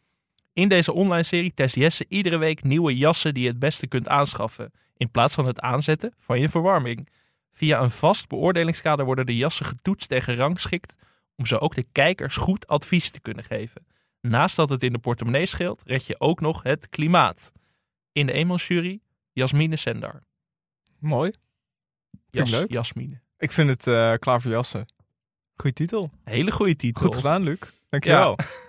S3: In deze online serie test Jesse iedere week nieuwe jassen die je het beste kunt aanschaffen, in plaats van het aanzetten van je verwarming. Via een vast beoordelingskader worden de jassen getoetst en gerangschikt om zo ook de kijkers goed advies te kunnen geven. Naast dat het in de portemonnee scheelt, red je ook nog het klimaat. In de eenmansjury, Jasmine Sendar.
S2: Mooi. Ik leuk.
S3: Jasmine.
S2: Ik vind het eh, klaar voor jassen. Goeie titel.
S3: Hele goede titel.
S2: Goed gedaan, Luc. Dankjewel.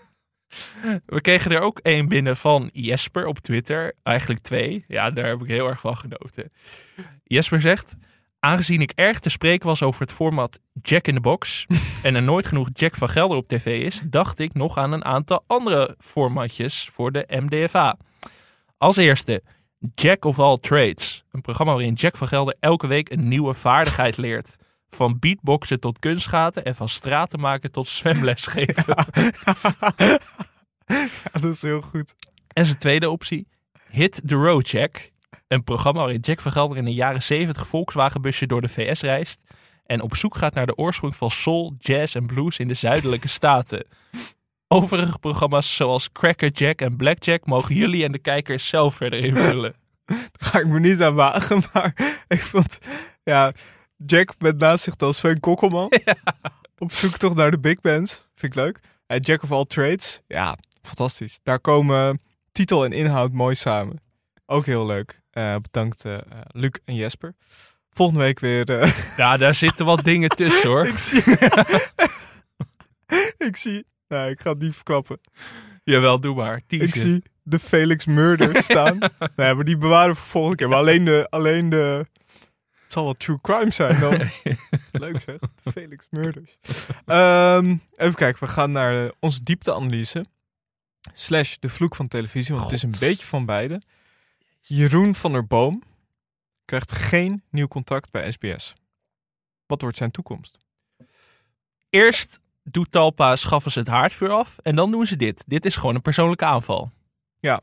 S3: We kregen er ook één binnen van Jesper op Twitter. Eigenlijk twee. Ja, daar heb ik heel erg van genoten. Jesper zegt... Aangezien ik erg te spreken was over het format Jack in the Box... en er nooit genoeg Jack van Gelder op tv is... dacht ik nog aan een aantal andere formatjes voor de MDFA. Als eerste Jack of All Trades. Een programma waarin Jack van Gelder elke week een nieuwe vaardigheid leert. Van beatboxen tot kunstgaten en van straten maken tot zwemles geven.
S2: dat is heel goed.
S3: En zijn tweede optie, Hit the Road Jack. Een programma waarin Jack van Gelder in een jaren 70 Volkswagenbusje door de VS reist. En op zoek gaat naar de oorsprong van soul, jazz en blues in de zuidelijke staten. Overige programma's zoals Cracker Jack en Blackjack mogen jullie en de kijkers zelf verder invullen.
S2: Daar ga ik me niet aan wagen, maar ik vond... Ja, Jack met naast zich dan Sven Kokkelman. Op zoek toch naar de big bands. Vind ik leuk. En Jack of all trades. Ja, fantastisch. Daar komen titel en inhoud mooi samen. Ook heel leuk. Eh, bedankt eh, Luc en Jesper. Volgende week weer...
S3: Ja, daar zitten wat dingen tussen hoor.
S2: ik zie... ik zie... Nee, ik ga het niet verklappen.
S3: Jawel, doe maar.
S2: Ik zie de Felix Murder staan. nee, maar die bewaren we voor volgende keer. Maar alleen de... Alleen de het zal wel true crime zijn dan. Leuk zeg. Felix Murders. Ehm, even kijken, we gaan naar eh, onze diepteanalyse. Slash de vloek van televisie, want het is een beetje van beide. Jeroen van der Boom krijgt geen nieuw contract bij SBS. Wat wordt zijn toekomst?
S3: Eerst doet Talpa schaffen ze het haardvuur af. En dan doen ze dit. Dit is gewoon een persoonlijke aanval.
S2: Ja.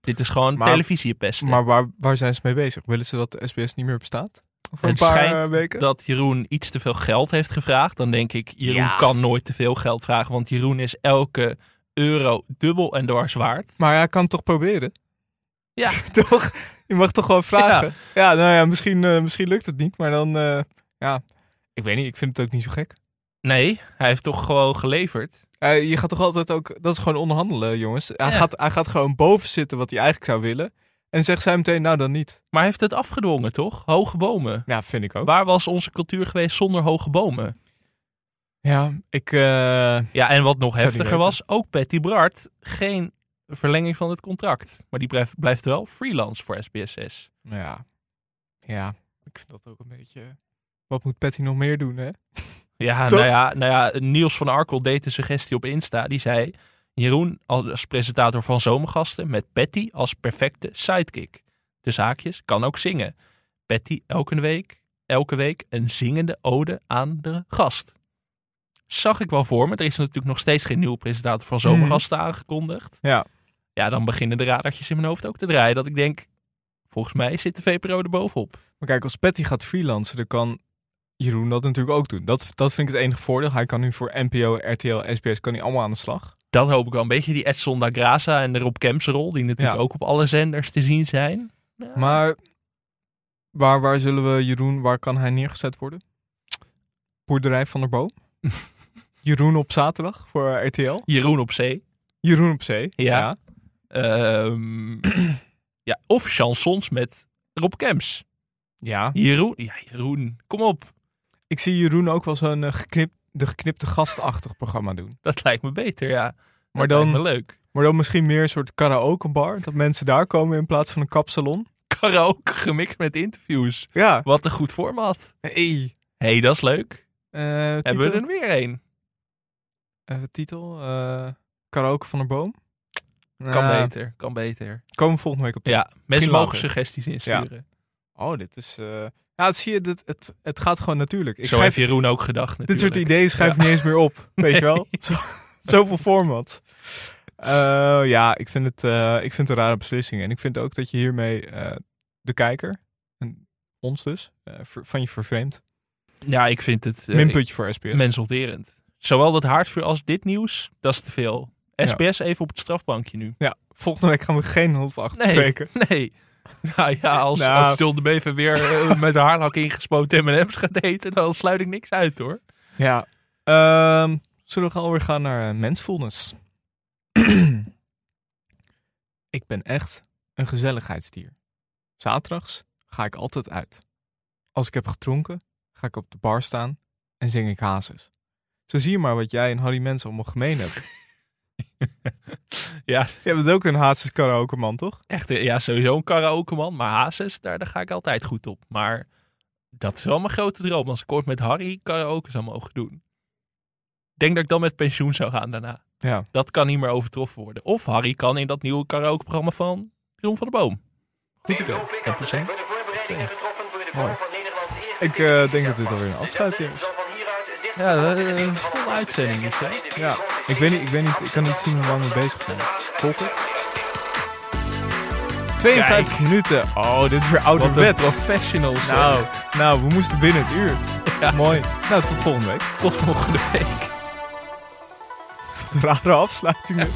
S3: Dit is gewoon
S2: Maar-
S3: televisiepesten.
S2: Maar waar, waar zijn ze mee bezig? Willen ze dat de SBS niet meer bestaat?
S3: Het
S2: een paar
S3: schijnt
S2: eh, weken?
S3: dat Jeroen iets te veel geld heeft gevraagd. Dan denk ik, Jeroen
S2: Ja.
S3: kan nooit te veel geld vragen. Want Jeroen is elke euro dubbel en dwars waard.
S2: Maar hij kan het toch proberen?
S3: Ja.
S2: toch? Je mag toch gewoon vragen? Ja, nou ja, misschien, eh, misschien lukt het niet. Maar dan, eh, ja, ik weet niet. Ik vind het ook niet zo gek.
S3: Nee, hij heeft toch gewoon geleverd.
S2: Eh, je gaat toch altijd ook, dat is gewoon onderhandelen, jongens. Hij,
S3: Ja.
S2: gaat, hij gaat gewoon boven zitten wat hij eigenlijk zou willen. En zegt zij meteen, nou dan niet.
S3: Maar heeft het afgedwongen, toch? Hoge bomen.
S2: Ja, vind ik ook.
S3: Waar was onze cultuur geweest zonder hoge bomen?
S2: Ja, ik, eh,
S3: Ja, en wat nog heftiger was, ook Patty Bart, geen verlenging van het contract. Maar die blijft, blijft wel freelance voor SBS6.
S2: ja. Ja, ik vind dat ook een beetje... Wat moet Patty nog meer doen, hè?
S3: Ja,
S2: Toch?
S3: nou ja, nou ja, Niels van Arkel deed een suggestie op Insta. Die zei, Jeroen als presentator van Zomergasten met Patty als perfecte sidekick. De zaakjes kan ook zingen. Patty elke week, elke week een zingende ode aan de gast. Zag ik wel voor me. Er is natuurlijk nog steeds geen nieuwe presentator van Zomergasten aangekondigd.
S2: Ja.
S3: Ja, dan beginnen de radartjes in mijn hoofd ook te draaien. Dat ik denk, volgens mij zit de VPRO er bovenop.
S2: Maar kijk, als Patty gaat freelancen, dan kan Jeroen dat natuurlijk ook doen. Dat, dat vind ik het enige voordeel. Hij kan nu voor NPO, RTL, SBS, kan hij allemaal aan de slag.
S3: Dat hoop ik wel een beetje. Die Edson da Graza en de Rob Kemps rol. Die natuurlijk
S2: Ja.
S3: ook op alle zenders te zien zijn. Ja.
S2: Maar Waar, waar zullen we Jeroen, waar kan hij neergezet worden? Boerderij van der Boom? Jeroen op zaterdag voor RTL?
S3: Jeroen op zee.
S2: Jeroen op zee?
S3: Ja. Ehm, ja, of chansons met Rob Kems.
S2: Ja.
S3: Jeroen, ja, Jeroen, kom op.
S2: Ik zie Jeroen ook wel zo'n eh, geknip, de geknipte gastachtig programma doen.
S3: Dat lijkt me beter, ja.
S2: Maar
S3: Dat
S2: dan,
S3: lijkt me leuk.
S2: maar dan misschien meer een soort karaokebar. Dat mensen daar komen in plaats van een kapsalon.
S3: Karaoke gemixt met interviews.
S2: Ja.
S3: Wat een goed format.
S2: Hey.
S3: hey, dat is leuk.
S2: Eh,
S3: Hebben we er weer een?
S2: Even titel. eh karaoke van der Boom.
S3: Kan beter, kan beter.
S2: Komen we volgende week op terug.
S3: Ja, mensen mogen suggesties insturen.
S2: Oh, dit is... Ja, het zie je, dit, het, het gaat gewoon natuurlijk. Ik
S3: Zo
S2: schrijf,
S3: heeft Jeroen ook gedacht
S2: dit
S3: natuurlijk.
S2: soort ideeën schrijf ik niet eens meer op. Weet je wel? Zo, zoveel formats. Eh, ja, ik vind, het, eh, ik vind het een rare beslissing. En ik vind ook dat je hiermee eh, de kijker, en ons dus, van je vervreemdt.
S3: Ja, ik vind het
S2: Minputje voor SBS.
S3: mensolderend. Zowel dat haardvuur als dit nieuws, dat is te veel. SBS even op het strafbankje nu.
S2: Ja, volgende week gaan we geen half acht
S3: Nee,
S2: bespreken.
S3: nee. Nou ja, als,
S2: Nou.
S3: als John de Bever weer eh, met de haarlak ingespoten M&M's gaat eten, dan sluit ik niks uit hoor.
S2: Ja. Ehm, zullen we alweer gaan naar uh, mensfulness? ik ben echt een gezelligheidsdier. Zaterdags ga ik altijd uit. Als ik heb gedronken, ga ik op de bar staan en zing ik hazes. Zo zie je maar wat jij en Harry Mens allemaal gemeen hebben.
S3: Ja,
S2: Jij bent ook een hazes karaoke man, toch?
S3: echt eh, ja, sowieso een karaoke man. Maar Hazes, daar, daar ga ik altijd goed op. Maar dat is wel mijn grote droom. Als ik ooit met Harry karaoke zou mogen doen. Ik denk dat ik dan met pensioen zou gaan daarna.
S2: Ja.
S3: Dat kan niet meer overtroffen worden. Of Harry kan in dat nieuwe karaokeprogramma van Jeroen van der Boom.
S2: Goed idee.
S3: Ja, plezier.
S1: Voor de voorbereidingen getroffen voor de
S2: Mooi.
S1: vorm van Nederlands eerste
S2: Ik eh, denk dat dit alweer een afsluiting is.
S3: Ja, eh, volle uitzending is hè?
S2: Ja. Ik weet niet, ik weet niet, ik kan niet zien hoe lang we bezig zijn. Volkert? 52 minuten. Oh, dit is weer
S3: Wat een zeg.
S2: Nou, nou, we moesten binnen het uur.
S3: Ja.
S2: Mooi. Nou, tot volgende week.
S3: Tot volgende week.
S2: Wat een rare afsluiting.